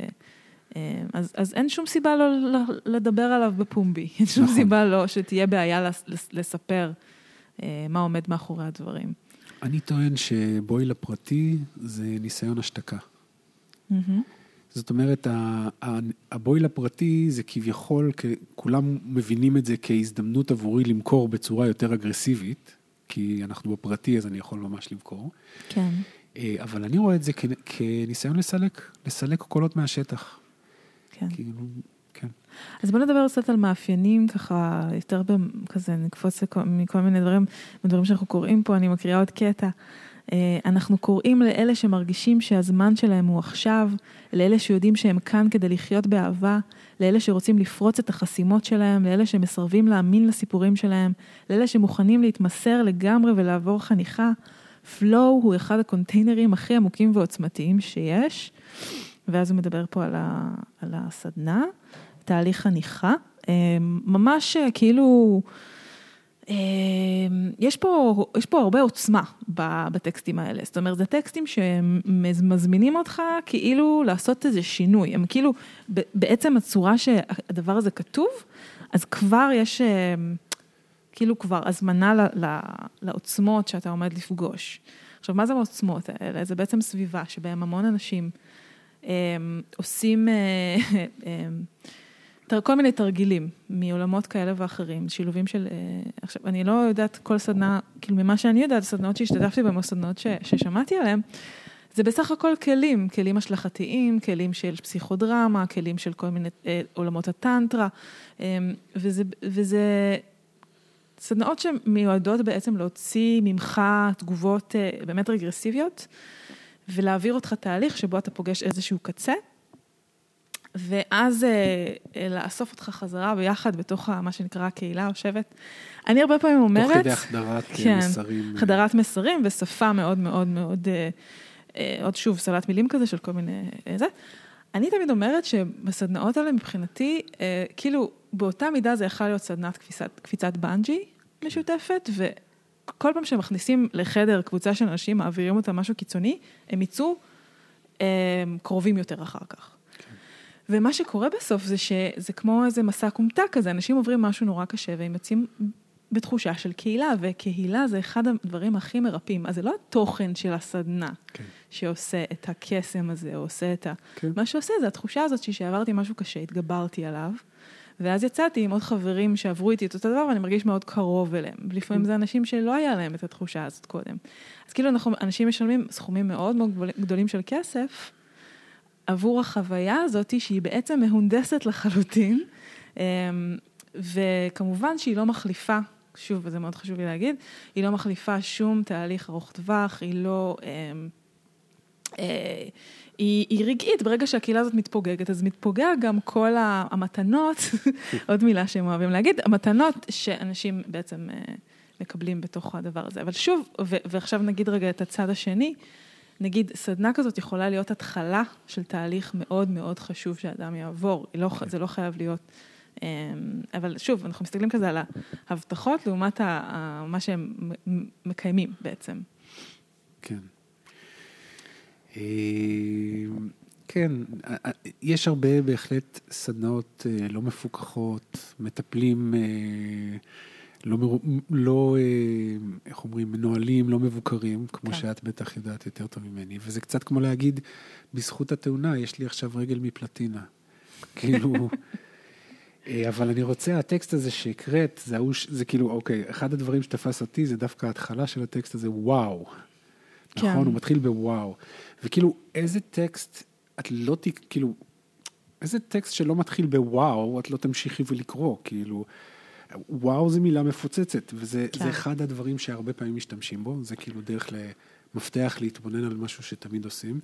אה, אז, אז אין שום סיבה לא לדבר עליו בפומבי, אין שום נכון. סיבה לא שתהיה בעיה לספר אה, מה עומד מאחורי הדברים. אני טוען שבואי לפרטי זה ניסיון השתקה. זאת אומרת, הבואי לפרטי זה כביכול, כולם מבינים את זה כהזדמנות עבורי למכור בצורה יותר אגרסיבית, כי אנחנו בפרטי אז אני יכול ממש למכור. כן. אה, אבל אני רואה את זה כניסיון לסלק, לסלק קולות מהשטח. כן. כאילו. אז בוא נדבר קצת על מאפיינים, ככה, יותר כזה, נקפוץ מכל מיני דברים, דברים שאנחנו קוראים פה, אני מקריאה עוד קטע. אה, אנחנו קוראים לאלה שמרגישים שהזמן שלהם הוא עכשיו, לאלה שיודעים שהם כאן כדי לחיות באהבה, לאלה שרוצים לפרוץ את החסימות שלהם, לאלה שמסרבים להאמין לסיפורים שלהם, לאלה שמוכנים להתמסר לגמרי ולעבור חניכה. פלואו הוא אחד הקונטיינרים הכי עמוקים ועוצמתיים שיש, ואז הוא מדבר פה על, ה, על הסדנה, תהליך חניכה. אה, ממש אה, כאילו... אמ, יש פה, יש פה הרבה עוצמה בטקסטים האלה, זאת אומרת, זה טקסטים שמזמינים אותך כאילו לעשות איזה שינוי, הם כאילו, בעצם הצורה שהדבר הזה כתוב, אז כבר יש כאילו כבר הזמנה לעוצמות שאתה עומד לפגוש. עכשיו, מה זה העוצמות האלה? זה בעצם סביבה שבהם המון אנשים אמ, עושים... אה, כל מיני תרגילים מעולמות כאלה ואחרים, שילובים של... אה, עכשיו, אני לא יודעת כל סדנה, כאילו ממה שאני יודעת, סדנאות שהשתתפתי בהן או סדנאות ש, ששמעתי עליהן, זה בסך הכל כלים, כלים השלכתיים, כלים של פסיכודרמה, כלים של כל מיני אה, עולמות הטנטרה, אה, וזה, וזה סדנאות שמיועדות בעצם להוציא ממך תגובות אה, באמת רגרסיביות, ולהעביר אותך תהליך שבו אתה פוגש איזשהו קצה. ואז אה, אה, לאסוף אותך חזרה ביחד בתוך מה שנקרא הקהילה או שבט. אני הרבה פעמים אומרת... תוך כדי החדרת אה, כן, מסרים. חדרת מסרים ושפה מאוד מאוד מאוד, עוד שוב, סלט מילים כזה של כל מיני... זה. אני תמיד אומרת שבסדנאות האלה מבחינתי, כאילו באותה מידה זה יכול להיות סדנת קפיצת, קפיצת בנג'י משותפת, וכל פעם שמכניסים לחדר קבוצה של אנשים, מעבירים אותם משהו קיצוני, הם יצאו קרובים יותר אחר כך. ומה שקורה בסוף זה שזה כמו איזה מסע כומתה כזה, אנשים עוברים משהו נורא קשה והם יוצאים בתחושה של קהילה, וקהילה זה אחד הדברים הכי מרפאים. אז זה לא התוכן של הסדנה כן. שעושה את הקסם הזה, או עושה את ה... כן. מה שעושה זה התחושה הזאת שעברתי משהו קשה, התגברתי עליו, ואז יצאתי עם עוד חברים שעברו איתי את אותו דבר, ואני מרגיש מאוד קרוב אליהם. לפעמים כן. זה אנשים שלא היה להם את התחושה הזאת קודם. אז כאילו אנחנו, אנשים משלמים סכומים מאוד מאוד גדולים של כסף, עבור החוויה הזאת, שהיא בעצם מהונדסת לחלוטין, אמ, וכמובן שהיא לא מחליפה, שוב, וזה מאוד חשוב לי להגיד, היא לא מחליפה שום תהליך ארוך טווח, היא לא... אמ, אה, היא, היא רגעית, ברגע שהקהילה הזאת מתפוגגת, אז מתפוגע גם כל המתנות, עוד מילה שהם אוהבים להגיד, המתנות שאנשים בעצם אה, מקבלים בתוך הדבר הזה. אבל שוב, ועכשיו נגיד רגע את הצד השני, נגיד, סדנה כזאת יכולה להיות התחלה של תהליך מאוד מאוד חשוב שאדם יעבור, לא, okay. זה לא חייב להיות... אמ, אבל שוב, אנחנו מסתכלים כזה על ההבטחות לעומת מה שהם מקיימים בעצם. כן. אמ, כן, יש הרבה בהחלט סדנאות אה, לא מפוקחות, מטפלים אה, לא. לא אה, איך אומרים, מנוהלים, לא מבוקרים, כמו כן. שאת בטח יודעת יותר טוב ממני, וזה קצת כמו להגיד, בזכות התאונה, יש לי עכשיו רגל מפלטינה. כאילו, אה, אבל אני רוצה, הטקסט הזה שהקראת, זה, זה כאילו, אוקיי, אחד הדברים שתפס אותי זה דווקא ההתחלה של הטקסט הזה, וואו. כן. נכון, הוא מתחיל בוואו. וכאילו, איזה טקסט, את לא, ת... כאילו, איזה טקסט שלא מתחיל בוואו, את לא תמשיכי ולקרוא, כאילו. וואו זה מילה מפוצצת, וזה כן. אחד הדברים שהרבה פעמים משתמשים בו, זה כאילו דרך למפתח להתבונן על משהו שתמיד עושים.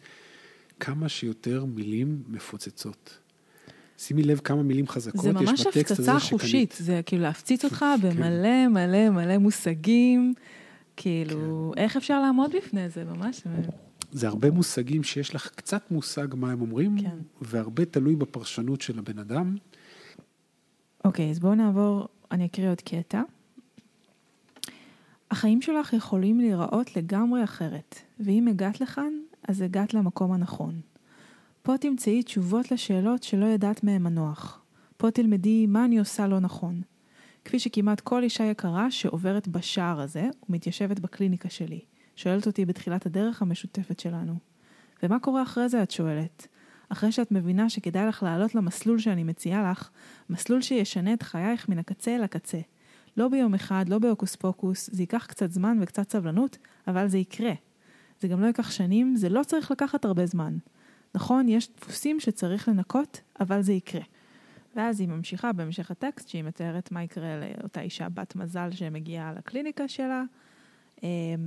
כמה שיותר מילים מפוצצות. שימי לב כמה מילים חזקות יש בטקסט הזה שקנית. זה ממש הפצצה חושית, זה כאילו להפציץ אותך כן. במלא מלא מלא מושגים, כאילו, כן. איך אפשר לעמוד בפני זה, ממש. זה הרבה מושגים שיש לך קצת מושג מה הם אומרים, כן. והרבה תלוי בפרשנות של הבן אדם. אוקיי, אז בואו נעבור אני אקריא עוד קטע. החיים שלך יכולים להיראות לגמרי אחרת, ואם הגעת לכאן, אז הגעת למקום הנכון. פה תמצאי תשובות לשאלות שלא ידעת מהן מנוח. פה תלמדי מה אני עושה לא נכון. כפי שכמעט כל אישה יקרה שעוברת בשער הזה ומתיישבת בקליניקה שלי, שואלת אותי בתחילת הדרך המשותפת שלנו. ומה קורה אחרי זה, את שואלת? אחרי שאת מבינה שכדאי לך לעלות למסלול שאני מציעה לך, מסלול שישנה את חייך מן הקצה אל הקצה. לא ביום אחד, לא בהוקוס פוקוס, זה ייקח קצת זמן וקצת סבלנות, אבל זה יקרה. זה גם לא ייקח שנים, זה לא צריך לקחת הרבה זמן. נכון, יש דפוסים שצריך לנקות, אבל זה יקרה. ואז היא ממשיכה בהמשך הטקסט, שהיא מתארת מה יקרה לאותה אישה בת מזל שמגיעה לקליניקה שלה,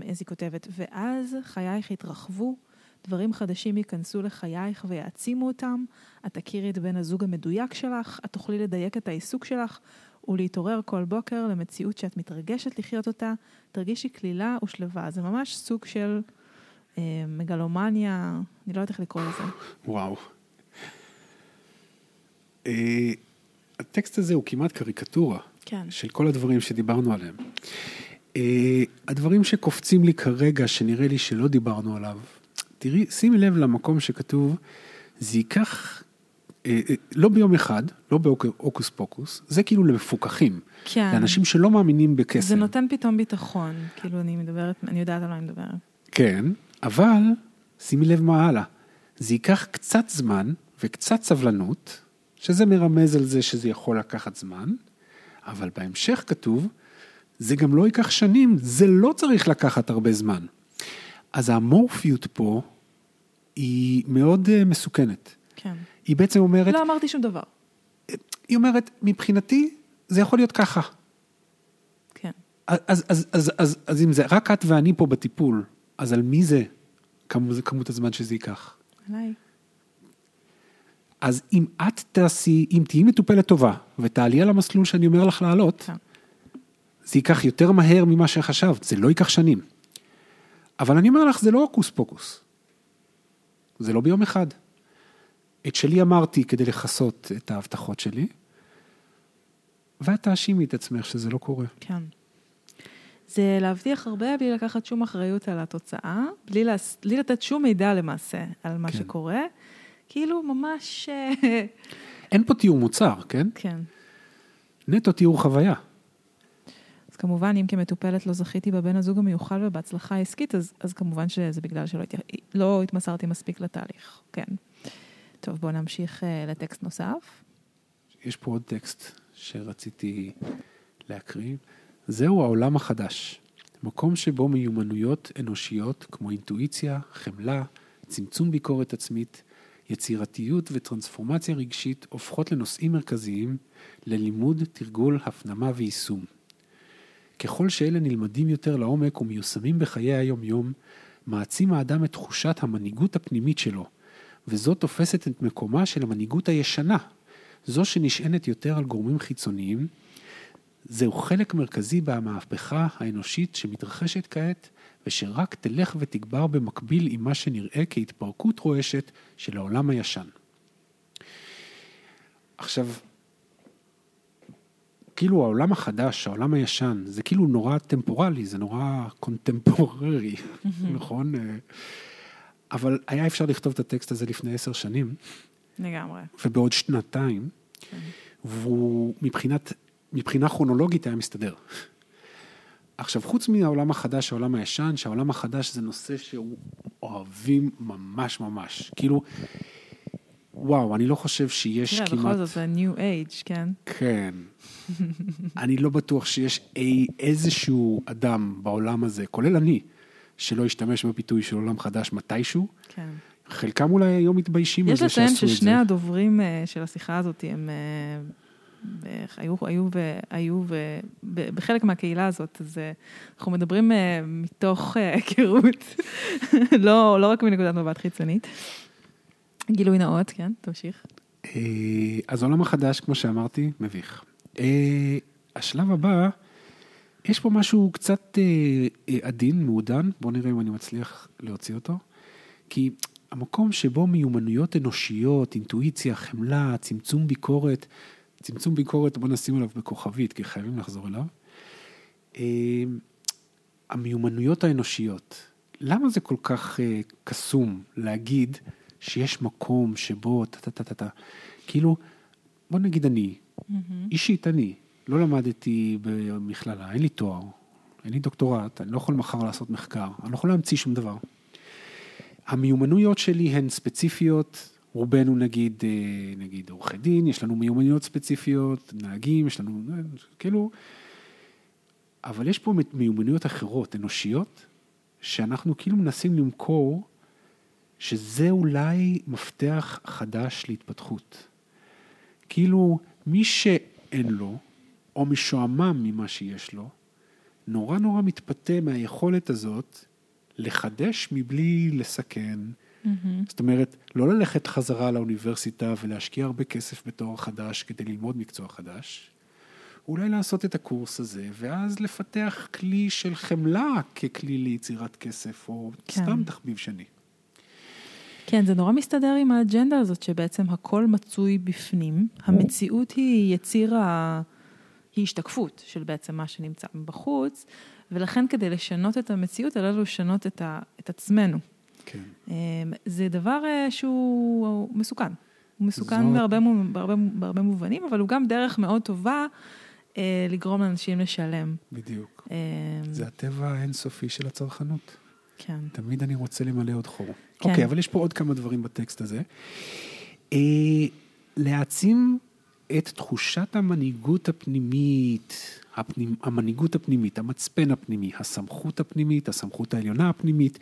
אז היא כותבת, ואז חייך יתרחבו, דברים חדשים ייכנסו לחייך ויעצימו אותם, את תכירי את בן הזוג המדויק שלך, את תוכלי לדייק את העיסוק שלך ולהתעורר כל בוקר למציאות שאת מתרגשת לחיות אותה, תרגישי כלילה ושלווה. זה ממש סוג של אה, מגלומניה, אני לא יודעת איך לקרוא לזה. וואו. אה, הטקסט הזה הוא כמעט קריקטורה כן. של כל הדברים שדיברנו עליהם. אה, הדברים שקופצים לי כרגע, שנראה לי שלא דיברנו עליו, תראי, שימי לב למקום שכתוב, זה ייקח, אה, אה, לא ביום אחד, לא בהוקוס פוקוס, זה כאילו למפוקחים. כן. לאנשים שלא מאמינים בקסם. זה נותן פתאום ביטחון, כאילו אני מדברת, אני יודעת על מה אני מדברת. כן, אבל שימי לב מה הלאה. זה ייקח קצת זמן וקצת סבלנות, שזה מרמז על זה שזה יכול לקחת זמן, אבל בהמשך כתוב, זה גם לא ייקח שנים, זה לא צריך לקחת הרבה זמן. אז האמורפיות פה היא מאוד אה, מסוכנת. כן. היא בעצם אומרת, לא אמרתי שום דבר. היא אומרת, מבחינתי זה יכול להיות ככה. כן. אז, אז, אז, אז, אז, אז אם זה רק את ואני פה בטיפול, אז על מי זה כמות, כמות הזמן שזה ייקח? עליי. אז אם את תעשי, אם תהיי מטופלת טובה ותעלי על המסלול שאני אומר לך לעלות, כן. זה ייקח יותר מהר ממה שחשבת, זה לא ייקח שנים. אבל אני אומר לך, זה לא הוקוס פוקוס. זה לא ביום אחד. את שלי אמרתי כדי לכסות את ההבטחות שלי, ואת תאשימי את עצמך שזה לא קורה. כן. זה להבטיח הרבה בלי לקחת שום אחריות על התוצאה, בלי, להס... בלי לתת שום מידע למעשה על מה כן. שקורה. כאילו ממש... אה, אין פה תיאור מוצר, כן? כן. נטו תיאור חוויה. כמובן, אם כמטופלת לא זכיתי בבן הזוג המיוחל ובהצלחה העסקית, אז, אז כמובן שזה בגלל שלא הת... לא התמסרתי מספיק לתהליך, כן. טוב, בואו נמשיך אה, לטקסט נוסף. יש פה עוד טקסט שרציתי להקריא. זהו העולם החדש. מקום שבו מיומנויות אנושיות כמו אינטואיציה, חמלה, צמצום ביקורת עצמית, יצירתיות וטרנספורמציה רגשית הופכות לנושאים מרכזיים ללימוד, תרגול, הפנמה ויישום. ככל שאלה נלמדים יותר לעומק ומיושמים בחיי היום-יום, מעצים האדם את תחושת המנהיגות הפנימית שלו, וזאת תופסת את מקומה של המנהיגות הישנה, זו שנשענת יותר על גורמים חיצוניים. זהו חלק מרכזי במהפכה האנושית שמתרחשת כעת, ושרק תלך ותגבר במקביל עם מה שנראה כהתפרקות רועשת של העולם הישן. עכשיו, כאילו העולם החדש, העולם הישן, זה כאילו נורא טמפורלי, זה נורא קונטמפוררי, נכון? אבל היה אפשר לכתוב את הטקסט הזה לפני עשר שנים, לגמרי. ובעוד שנתיים, כן. והוא מבחינת, מבחינה כרונולוגית היה מסתדר. עכשיו, חוץ מהעולם החדש, העולם הישן, שהעולם החדש זה נושא שהוא אוהבים ממש ממש. כאילו, וואו, אני לא חושב שיש תראה, כמעט... בכל זאת זה New Age, כן? כן. אני לא בטוח שיש אי, איזשהו אדם בעולם הזה, כולל אני, שלא ישתמש בביטוי של עולם חדש מתישהו. כן. חלקם אולי היום מתביישים על יש זה שעשו לציין את זה. ששני הדוברים אה, של השיחה הזאת הם בערך היו, היו, ו, היו ו, ב- בחלק מהקהילה הזאת, אז אה, אנחנו מדברים אה, מתוך היכרות, לא, לא רק מנקודת מבט חיצונית. גילוי נאות, כן, תמשיך. אה, אז העולם החדש, כמו שאמרתי, מביך. אה, השלב הבא, יש פה משהו קצת אה, עדין, מעודן, בואו נראה אם אני מצליח להוציא אותו. כי המקום שבו מיומנויות אנושיות, אינטואיציה, חמלה, צמצום ביקורת, צמצום ביקורת, בואו נשים עליו בכוכבית, כי חייבים לחזור אליו. המיומנויות האנושיות, למה זה כל כך קסום להגיד שיש מקום שבו טה-טה-טה-טה, כאילו, בוא נגיד אני, אישית אני, לא למדתי במכללה, אין לי תואר, אין לי דוקטורט, אני לא יכול מחר לעשות מחקר, אני לא יכול להמציא שום דבר. המיומנויות שלי הן ספציפיות, רובנו נגיד, אה, נגיד עורכי דין, יש לנו מיומנויות ספציפיות, נהגים, יש לנו, אה, כאילו, אבל יש פה מיומנויות אחרות, אנושיות, שאנחנו כאילו מנסים למכור, שזה אולי מפתח חדש להתפתחות. כאילו, מי שאין לו, או משועמם ממה שיש לו, נורא נורא מתפתה מהיכולת הזאת לחדש מבלי לסכן. זאת אומרת, לא ללכת חזרה לאוניברסיטה ולהשקיע הרבה כסף בתואר חדש כדי ללמוד מקצוע חדש, אולי לעשות את הקורס הזה, ואז לפתח כלי של חמלה ככלי ליצירת כסף, או כן. סתם תחביב שני. כן, זה נורא מסתדר עם האג'נדה הזאת שבעצם הכל מצוי בפנים. המציאות היא יציר ה... היא השתקפות של בעצם מה שנמצא בחוץ, ולכן כדי לשנות את המציאות, עלינו לשנות את, ה... את עצמנו. כן. אמ, זה דבר אה, שהוא מסוכן. הוא מסוכן זאת- בהרבה, בהרבה, בהרבה מובנים, אבל הוא גם דרך מאוד טובה אה, לגרום לאנשים לשלם. בדיוק. אמ, זה הטבע האינסופי של הצרכנות. כן. תמיד אני רוצה למלא עוד חור. כן. אוקיי, אבל יש פה עוד כמה דברים בטקסט הזה. אה, להעצים את תחושת המנהיגות הפנימית, הפנימ, המנהיגות הפנימית, המצפן הפנימי, הסמכות הפנימית, הסמכות העליונה הפנימית,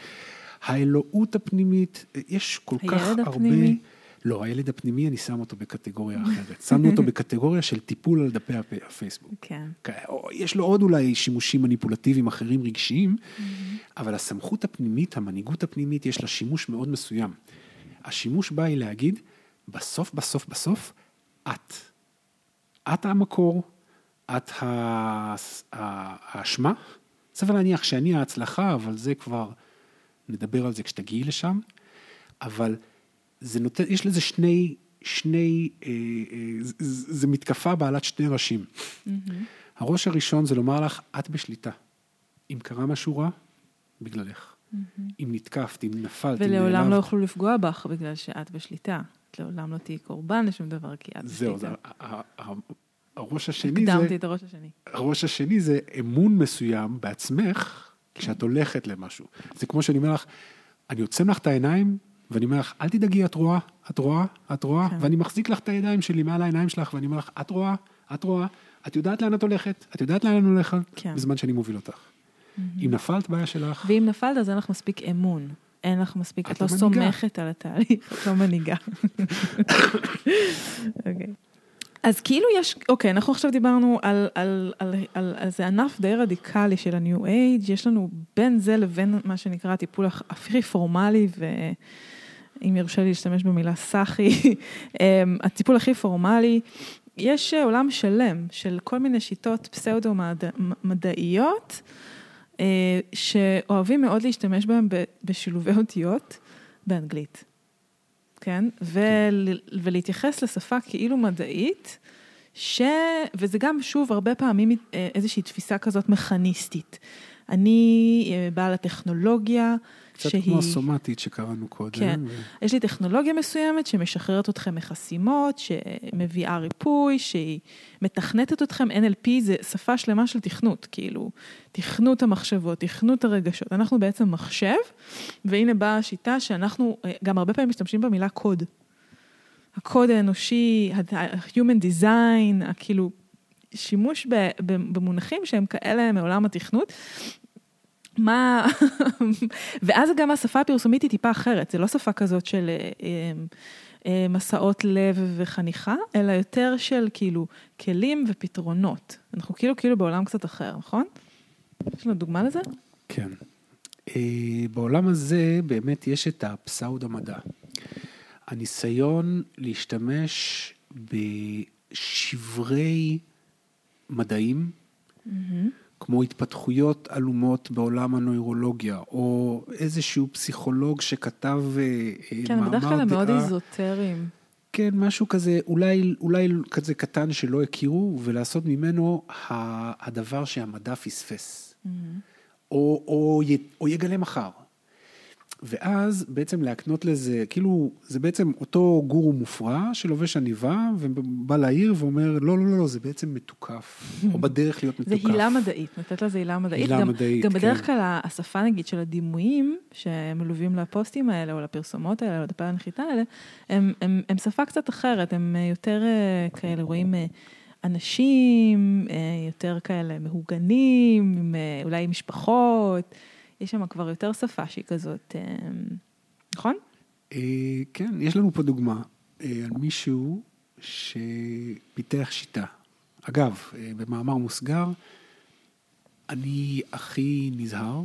האלוהות הפנימית, אה, יש כל כך הרבה... הפנימי? לא, הילד הפנימי, אני שם אותו בקטגוריה אחרת. שמנו אותו בקטגוריה של טיפול על דפי הפ- הפייסבוק. כן. או יש לו עוד אולי שימושים מניפולטיביים אחרים רגשיים, אבל הסמכות הפנימית, המנהיגות הפנימית, יש לה שימוש מאוד מסוים. השימוש בה היא להגיד, בסוף, בסוף, בסוף, את. את המקור, את האשמה. סביר להניח שאני ההצלחה, אבל זה כבר, נדבר על זה כשתגיעי לשם. אבל זה נותן, יש לזה שני, שני, אה, אה, זה- זה מתקפה בעלת שני ראשים. הראש הראשון זה לומר לך, את בשליטה. אם קרה משהו רע, בגללך. אם נתקפת, אם נפלת, אם ולעולם נעלבת. לא יוכלו לפגוע בך בגלל שאת בשליטה. את לעולם לא תהיי קורבן לשום דבר, כי את זהו, בשליטה. זה, ה- ה- הראש השני הקדמתי זה, את הראש השני. הראש השני זה אמון מסוים בעצמך, כן. כשאת הולכת למשהו. זה כמו שאני אומר לך, אני עוצם לך את העיניים, ואני אומר לך, אל תדאגי, את רואה, את רואה, את רואה, כן. ואני מחזיק לך את הידיים שלי מעל העיניים שלך, ואני אומר לך, את רואה, את רואה, את יודעת לאן את הולכת, את יודעת לאן אני הולכת, כן. בזמן שאני מוביל אותך. אם נפלת, בעיה שלך. ואם נפלת, אז אין לך מספיק אמון. אין לך מספיק, את את לא לא מנהיגה. סומכת על התהליך, את לא מנהיגה. אוקיי. אז כאילו יש, אוקיי, אנחנו עכשיו דיברנו על, על, על, על, על זה ענף די רדיקלי של ה-New Age, יש לנו בין זה לבין מה שנקרא הטיפול הכי פורמלי, ואם יורשה לי להשתמש במילה סאחי, אמ, הטיפול הכי פורמלי, יש אה, עולם שלם של כל מיני שיטות פסאודו-מדעיות, אה, שאוהבים מאוד להשתמש בהם ב- בשילובי אותיות באנגלית, כן? ול, ולהתייחס לשפה כאילו מדעית, ש... וזה גם, שוב, הרבה פעמים אה, איזושהי תפיסה כזאת מכניסטית. אני בעל הטכנולוגיה, קצת שהיא... כמו הסומטית שקראנו קודם. כן. ו- יש לי טכנולוגיה מסוימת שמשחררת אתכם מחסימות, שמביאה ריפוי, שהיא מתכנתת אתכם. NLP זה שפה שלמה של תכנות, כאילו, תכנות המחשבות, תכנות הרגשות. אנחנו בעצם מחשב, והנה באה השיטה שאנחנו אה, גם הרבה פעמים משתמשים במילה קוד. הקוד האנושי, ה-human design, כאילו, שימוש במונחים שהם כאלה מעולם התכנות. מה, ואז גם השפה הפרסומית היא טיפה אחרת, זה לא שפה כזאת של אה, אה, מסעות לב וחניכה, אלא יותר של כאילו כלים ופתרונות. אנחנו כאילו כאילו בעולם קצת אחר, נכון? יש לנו דוגמה לזה? כן. אה, בעולם הזה באמת יש את הפסאודו מדע. הניסיון להשתמש בשברי מדעים, כמו התפתחויות עלומות בעולם הנוירולוגיה, או איזשהו פסיכולוג שכתב אה, אה, כן, מאמר בדרך כלל הם מאוד דעה. איזוטריים. כן, משהו כזה, אולי, אולי כזה קטן שלא הכירו, ולעשות ממנו הדבר שהמדע פספס. או, או, י, או יגלה מחר. ואז בעצם להקנות לזה, כאילו, זה בעצם אותו גורו מופרע שלובש עניבה ובא לעיר ואומר, לא, לא, לא, לא, זה בעצם מתוקף, או בדרך להיות זה מתוקף. הילה מדעית, נתת לזה הילה מדעית. הילה גם, מדעית, גם כן. בדרך כלל השפה נגיד של הדימויים שמלווים לפוסטים האלה, או לפרסומות האלה, או לדפי הנחיתה האלה, הם, הם, הם שפה קצת אחרת, הם אה, יותר אה, כאלה, רואים אה, אנשים, יותר כאלה מהוגנים, אולי משפחות, יש שם כבר יותר שפה שהיא כזאת, אה, נכון? אה, כן, יש לנו פה דוגמה אה, על מישהו שפיתח שיטה. אגב, במאמר מוסגר, אני הכי נזהר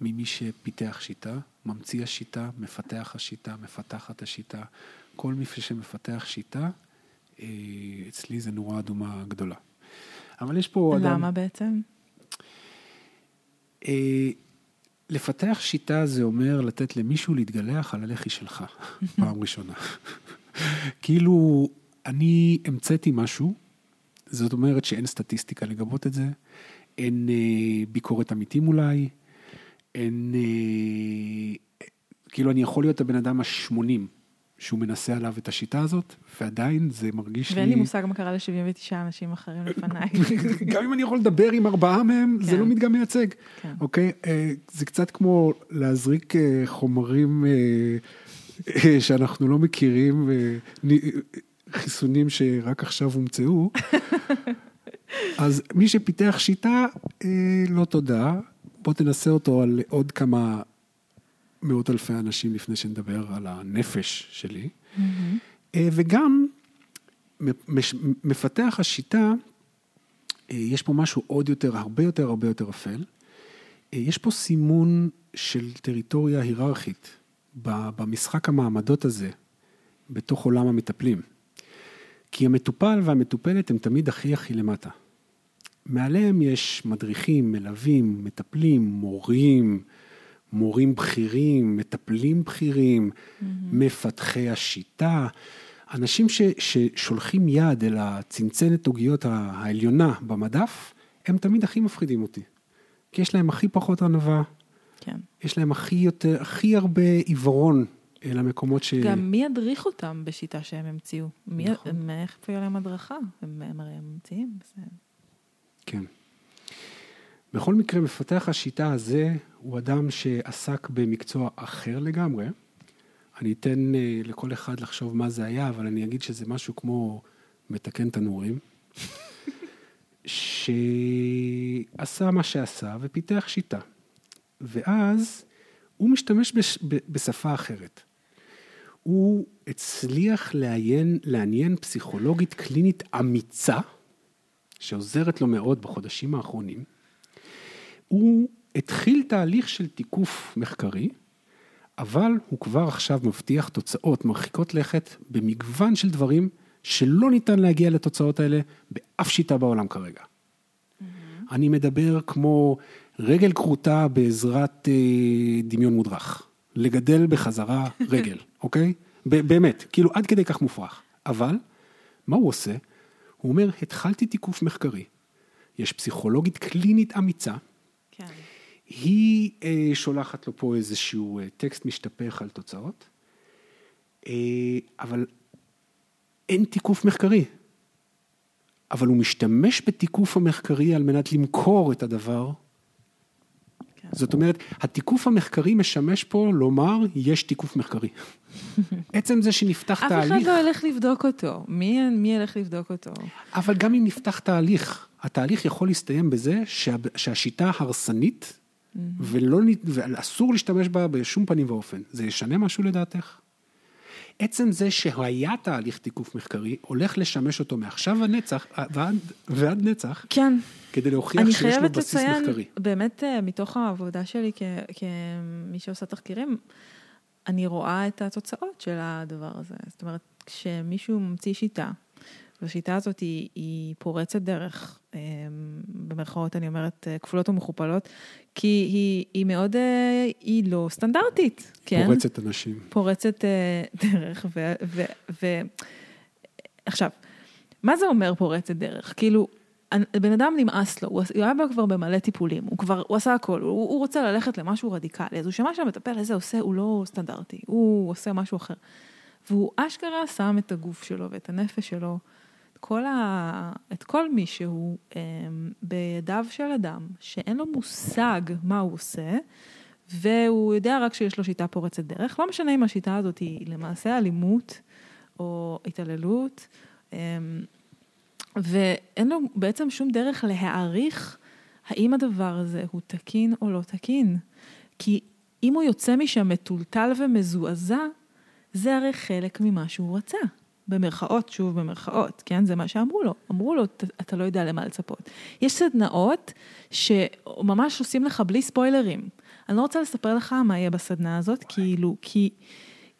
ממי שפיתח שיטה, ממציא השיטה, מפתח השיטה, מפתחת השיטה. כל מי שמפתח שיטה, אצלי זה נורה אדומה גדולה. אבל יש פה למה אדם... למה בעצם? לפתח שיטה זה אומר לתת למישהו להתגלח על הלחי שלך, פעם ראשונה. כאילו, אני המצאתי משהו, זאת אומרת שאין סטטיסטיקה לגבות את זה, אין אה, ביקורת עמיתים אולי, אין... אה, כאילו, אני יכול להיות הבן אדם ה-80 שהוא מנסה עליו את השיטה הזאת, ועדיין זה מרגיש לי... ואין לי מושג מה קרה ל-79 אנשים אחרים לפניי. גם אם אני יכול לדבר עם ארבעה מהם, זה כן. לא מדגם מייצג, כן. אוקיי? אה, זה קצת כמו להזריק אה, חומרים אה, שאנחנו לא מכירים, חיסונים שרק עכשיו הומצאו. אז מי שפיתח שיטה, לא תודה. בוא תנסה אותו על עוד כמה מאות אלפי אנשים לפני שנדבר על הנפש שלי. אה, וגם מפתח השיטה, אה, יש פה משהו עוד יותר, הרבה יותר, הרבה יותר אפל. אה, יש פה סימון של טריטוריה היררכית במשחק המעמדות הזה, בתוך עולם המטפלים. כי המטופל והמטופלת הם תמיד הכי הכי למטה. מעליהם יש מדריכים, מלווים, מטפלים, מורים, מורים בכירים, מטפלים בכירים, מפתחי השיטה, אנשים ש, ששולחים יד אל הצנצנת עוגיות העליונה במדף, הם תמיד הכי מפחידים אותי. כי יש להם הכי פחות ענווה, כן. יש להם הכי יותר, הכי הרבה עיוורון אל המקומות ש... גם מי ידריך אותם בשיטה שהם המציאו? מי, נכון. הם, איך יהיה להם הדרכה? הם, הם הרי ממציאים. זה... כן. בכל מקרה, מפתח השיטה הזה הוא אדם שעסק במקצוע אחר לגמרי. אני אתן אה, לכל אחד לחשוב מה זה היה, אבל אני אגיד שזה משהו כמו מתקן תנורים, שעשה מה שעשה ופיתח שיטה. ואז הוא משתמש בש, ב, בשפה אחרת. הוא הצליח לעיין, לעניין פסיכולוגית קלינית אמיצה, שעוזרת לו מאוד בחודשים האחרונים, הוא התחיל תהליך של תיקוף מחקרי, אבל הוא כבר עכשיו מבטיח תוצאות מרחיקות לכת במגוון של דברים שלא ניתן להגיע לתוצאות האלה באף שיטה בעולם כרגע. אני מדבר כמו רגל כרותה בעזרת אה, דמיון מודרך. לגדל בחזרה רגל, אוקיי? באמת, כאילו עד כדי כך מופרך. אבל, מה הוא עושה? הוא אומר, התחלתי תיקוף מחקרי. יש פסיכולוגית קלינית אמיצה. היא אה, שולחת לו פה איזשהו אה, טקסט משתפך על תוצאות, אה, אבל אין תיקוף מחקרי. אבל הוא משתמש בתיקוף המחקרי על מנת למכור את הדבר. כן. זאת אומרת, התיקוף המחקרי משמש פה לומר, יש תיקוף מחקרי. עצם זה שנפתח אף אחד תהליך, לא ילך לבדוק אותו. מי, מי ילך לבדוק אותו? אבל גם אם נפתח תהליך, התהליך יכול להסתיים בזה שה, שהשיטה הרסנית, ולא, נ- ואסור להשתמש בה בשום פנים ואופן. זה ישנה משהו לדעתך? עצם זה שהיה תהליך תיקוף מחקרי, הולך לשמש אותו מעכשיו הנצח, ועד, ועד נצח, כן. כדי להוכיח אני שיש לו חייבת בסיס לציין, מחקרי. באמת אה, מתוך העבודה שלי כ- כמי שעושה תחקירים, אני רואה את התוצאות של הדבר הזה. זאת אומרת, כשמישהו ממציא שיטה, והשיטה הזאת היא, היא פורצת דרך, אה, במרכאות אני אומרת אה, כפולות ומכופלות, כי היא, היא מאוד, אה, היא לא סטנדרטית, כן? פורצת אנשים. פורצת דרך, ו... ו, ו עכשיו, מה זה אומר פורצת דרך? כאילו, בן אדם נמאס לו, הוא היה כבר במלא טיפולים, הוא כבר, הוא עשה הכל, הוא, הוא רוצה ללכת למשהו רדיקלי, אז הוא שמע שהמטפל הזה עושה, הוא לא סטנדרטי, הוא עושה משהו אחר. והוא אשכרה שם את הגוף שלו ואת הנפש שלו, כל, ה, את כל מי שהוא אה, בידיו של אדם, שאין לו מושג מה הוא עושה, והוא יודע רק שיש לו שיטה פורצת דרך, לא משנה אם השיטה הזאת היא למעשה אלימות או התעללות, אמ, ואין לו בעצם שום דרך להעריך האם הדבר הזה הוא תקין או לא תקין. כי אם הוא יוצא משם מטולטל ומזועזע, זה הרי חלק ממה שהוא רצה. במרכאות, שוב במרכאות, כן? זה מה שאמרו לו. אמרו לו, אתה לא יודע למה לצפות. יש סדנאות שממש עושים לך בלי ספוילרים. אני לא רוצה לספר לך מה יהיה בסדנה הזאת, כאילו, כי,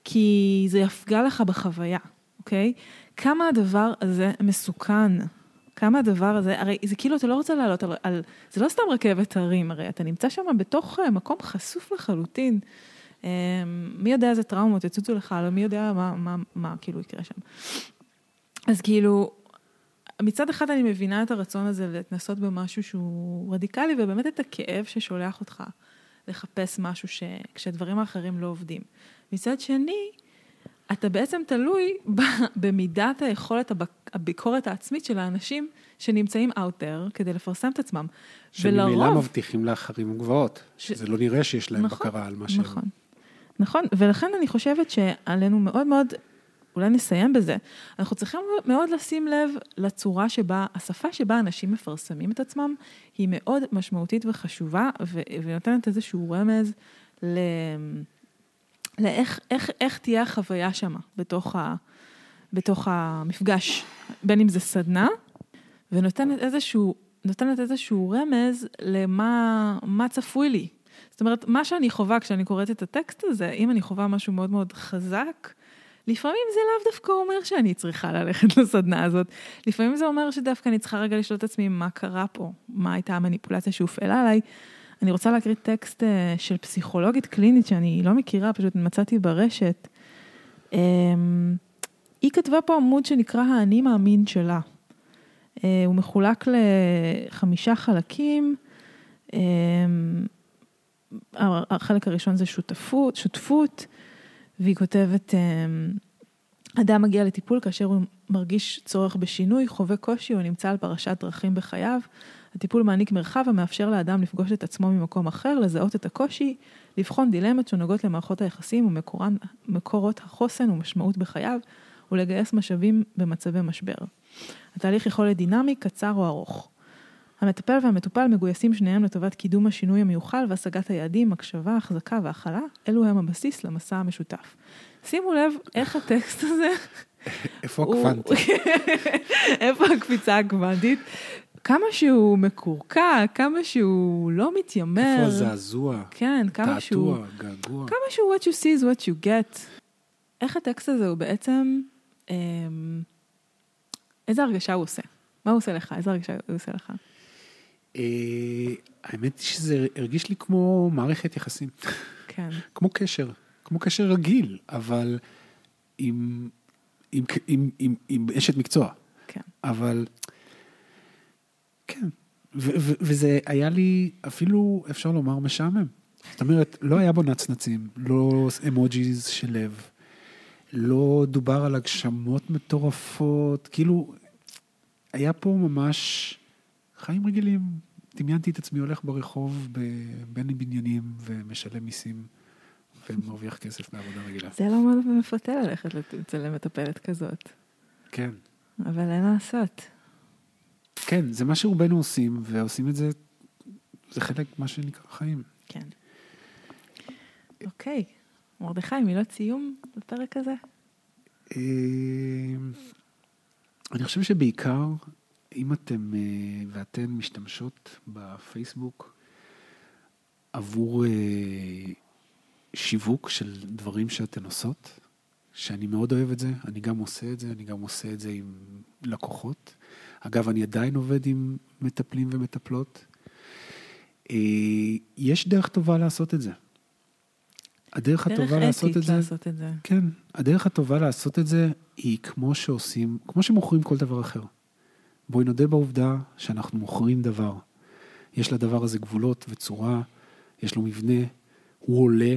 כי זה יפגע לך בחוויה, אוקיי? כמה הדבר הזה מסוכן. כמה הדבר הזה, הרי זה כאילו אתה לא רוצה לעלות על, על זה לא סתם רכבת הרים, הרי אתה נמצא שם בתוך אה, מקום חשוף לחלוטין. אמ, מי יודע איזה טראומות יצוצו לך, לא מי יודע מה, מה, מה כאילו יקרה שם. אז כאילו, מצד אחד אני מבינה את הרצון הזה להתנסות במשהו שהוא רדיקלי, ובאמת את הכאב ששולח אותך לחפש משהו ש... כשדברים האחרים לא עובדים. מצד שני, אתה בעצם תלוי במידת היכולת הביקורת העצמית של האנשים שנמצאים out there כדי לפרסם את עצמם. שממילא מבטיחים לאחרים גבוהות, ש... שזה לא נראה שיש להם נכון, בקרה על מה שהם. נכון, נכון, ולכן אני חושבת שעלינו מאוד מאוד, אולי נסיים בזה, אנחנו צריכים מאוד לשים לב לצורה שבה, השפה שבה אנשים מפרסמים את עצמם, היא מאוד משמעותית וחשובה, ו... ונותנת איזשהו רמז ל... לאיך איך, איך תהיה החוויה שם בתוך, ה, בתוך המפגש, בין אם זה סדנה, ונותנת איזשהו, נותנת איזשהו רמז למה צפוי לי. זאת אומרת, מה שאני חווה כשאני קוראת את הטקסט הזה, אם אני חווה משהו מאוד מאוד חזק, לפעמים זה לאו דווקא אומר שאני צריכה ללכת לסדנה הזאת. לפעמים זה אומר שדווקא אני צריכה רגע לשאול את עצמי מה קרה פה, מה הייתה המניפולציה שהופעלה עליי. אני רוצה להקריא טקסט אה, של פסיכולוגית קלינית שאני לא מכירה, פשוט מצאתי ברשת. אמ, היא כתבה פה עמוד שנקרא האני מאמין שלה. אה, הוא מחולק לחמישה חלקים. החלק הראשון זה שותפות, שותפות, והיא כותבת, אמ, אדם מגיע לטיפול כאשר הוא מרגיש צורך בשינוי, חווה קושי או נמצא על פרשת דרכים בחייו. הטיפול מעניק מרחב המאפשר לאדם לפגוש את עצמו ממקום אחר, לזהות את הקושי, לבחון דילמות שנוגעות למערכות היחסים ומקורות החוסן ומשמעות בחייו, ולגייס משאבים במצבי משבר. התהליך יכול להיות דינמי, קצר או ארוך. המטפל והמטופל מגויסים שניהם לטובת קידום השינוי המיוחל והשגת היעדים, הקשבה, החזקה והכלה, אלו הם הבסיס למסע המשותף. שימו לב איך הטקסט הזה... איפה הקוונטי? איפה הקפיצה הקוונטית? כמה שהוא מקורקע, כמה שהוא לא מתיימר. איפה הזעזוע? כן, כמה שהוא... תעתוע, געגוע. כמה שהוא what you see is what you get. איך הטקסט הזה הוא בעצם... אמ, איזה הרגשה הוא עושה? מה הוא עושה לך? איזה הרגשה הוא עושה לך? אה, האמת היא שזה הרגיש לי כמו מערכת יחסים. כן. כמו קשר, כמו קשר רגיל, אבל עם, עם, עם, עם, עם אשת מקצוע. כן. אבל כן, וזה היה לי אפילו, אפשר לומר, משעמם. זאת אומרת, לא היה בו נצנצים, לא אמוג'יז של לב, לא דובר על הגשמות מטורפות, כאילו, היה פה ממש חיים רגילים. דמיינתי את עצמי הולך ברחוב בין בניינים ומשלם מיסים. ומרוויח כסף בעבודה רגילה. זה לא מאוד מפתה ללכת לצלם מטפלת כזאת. כן. אבל אין לעשות. כן, זה מה שרובנו עושים, ועושים את זה, זה חלק מה שנקרא חיים. כן. אוקיי, מרדכי, מילות סיום בפרק הזה? אה, אני חושב שבעיקר, אם אתם אה, ואתן משתמשות בפייסבוק עבור אה, שיווק של דברים שאתן עושות, שאני מאוד אוהב את זה, אני גם עושה את זה, אני גם עושה את זה עם לקוחות. אגב, אני עדיין עובד עם מטפלים ומטפלות. אה, יש דרך טובה לעשות את זה. הדרך הטובה לעשות את זה... דרך לעשות את זה. כן, הדרך הטובה לעשות את זה היא כמו שעושים, כמו שמוכרים כל דבר אחר. בואי נודה בעובדה שאנחנו מוכרים דבר. יש לדבר הזה גבולות וצורה, יש לו מבנה, הוא עולה,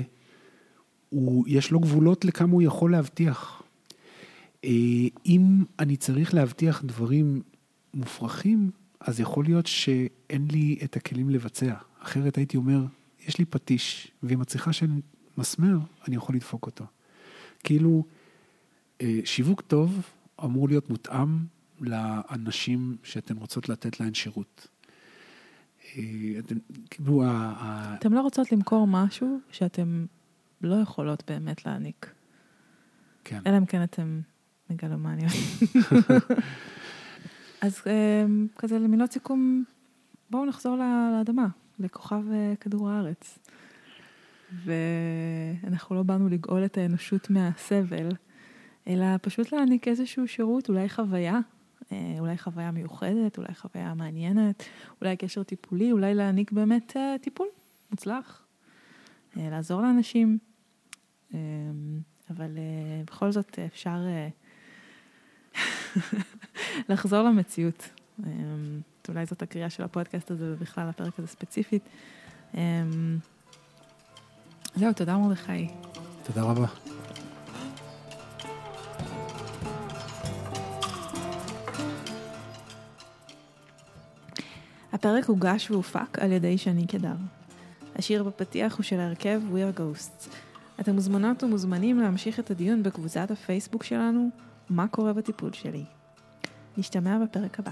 הוא, יש לו גבולות לכמה הוא יכול להבטיח. אה, אם אני צריך להבטיח דברים מופרכים, אז יכול להיות שאין לי את הכלים לבצע. אחרת הייתי אומר, יש לי פטיש, ואם את צריכה שאני מסמר, אני יכול לדפוק אותו. כאילו, אה, שיווק טוב אמור להיות מותאם לאנשים שאתן רוצות לתת להן שירות. אה, אתן, כאילו, אתן לא רוצות למכור משהו שאתן לא יכולות באמת להעניק. כן. אלא אם כן אתן מגלומניות. אז אה, כזה למילות סיכום, בואו נחזור לאדמה, לכוכב אה, כדור הארץ. ואנחנו לא באנו לגאול את האנושות מהסבל, אלא פשוט להעניק איזשהו שירות, אולי חוויה, אולי חוויה מיוחדת, אולי חוויה מעניינת, אולי קשר טיפולי, אולי להעניק באמת טיפול מוצלח, לעזור לאנשים. אבל בכל זאת אפשר לחזור למציאות. אולי זאת הקריאה של הפודקאסט הזה ובכלל הפרק הזה ספציפית. זהו, תודה מרדכי. תודה רבה. הפרק הוגש והופק על ידי שני קדר. השיר בפתיח הוא של ההרכב We are Ghosts. אתם מוזמנות ומוזמנים להמשיך את הדיון בקבוצת הפייסבוק שלנו, מה קורה בטיפול שלי. נשתמע בפרק הבא.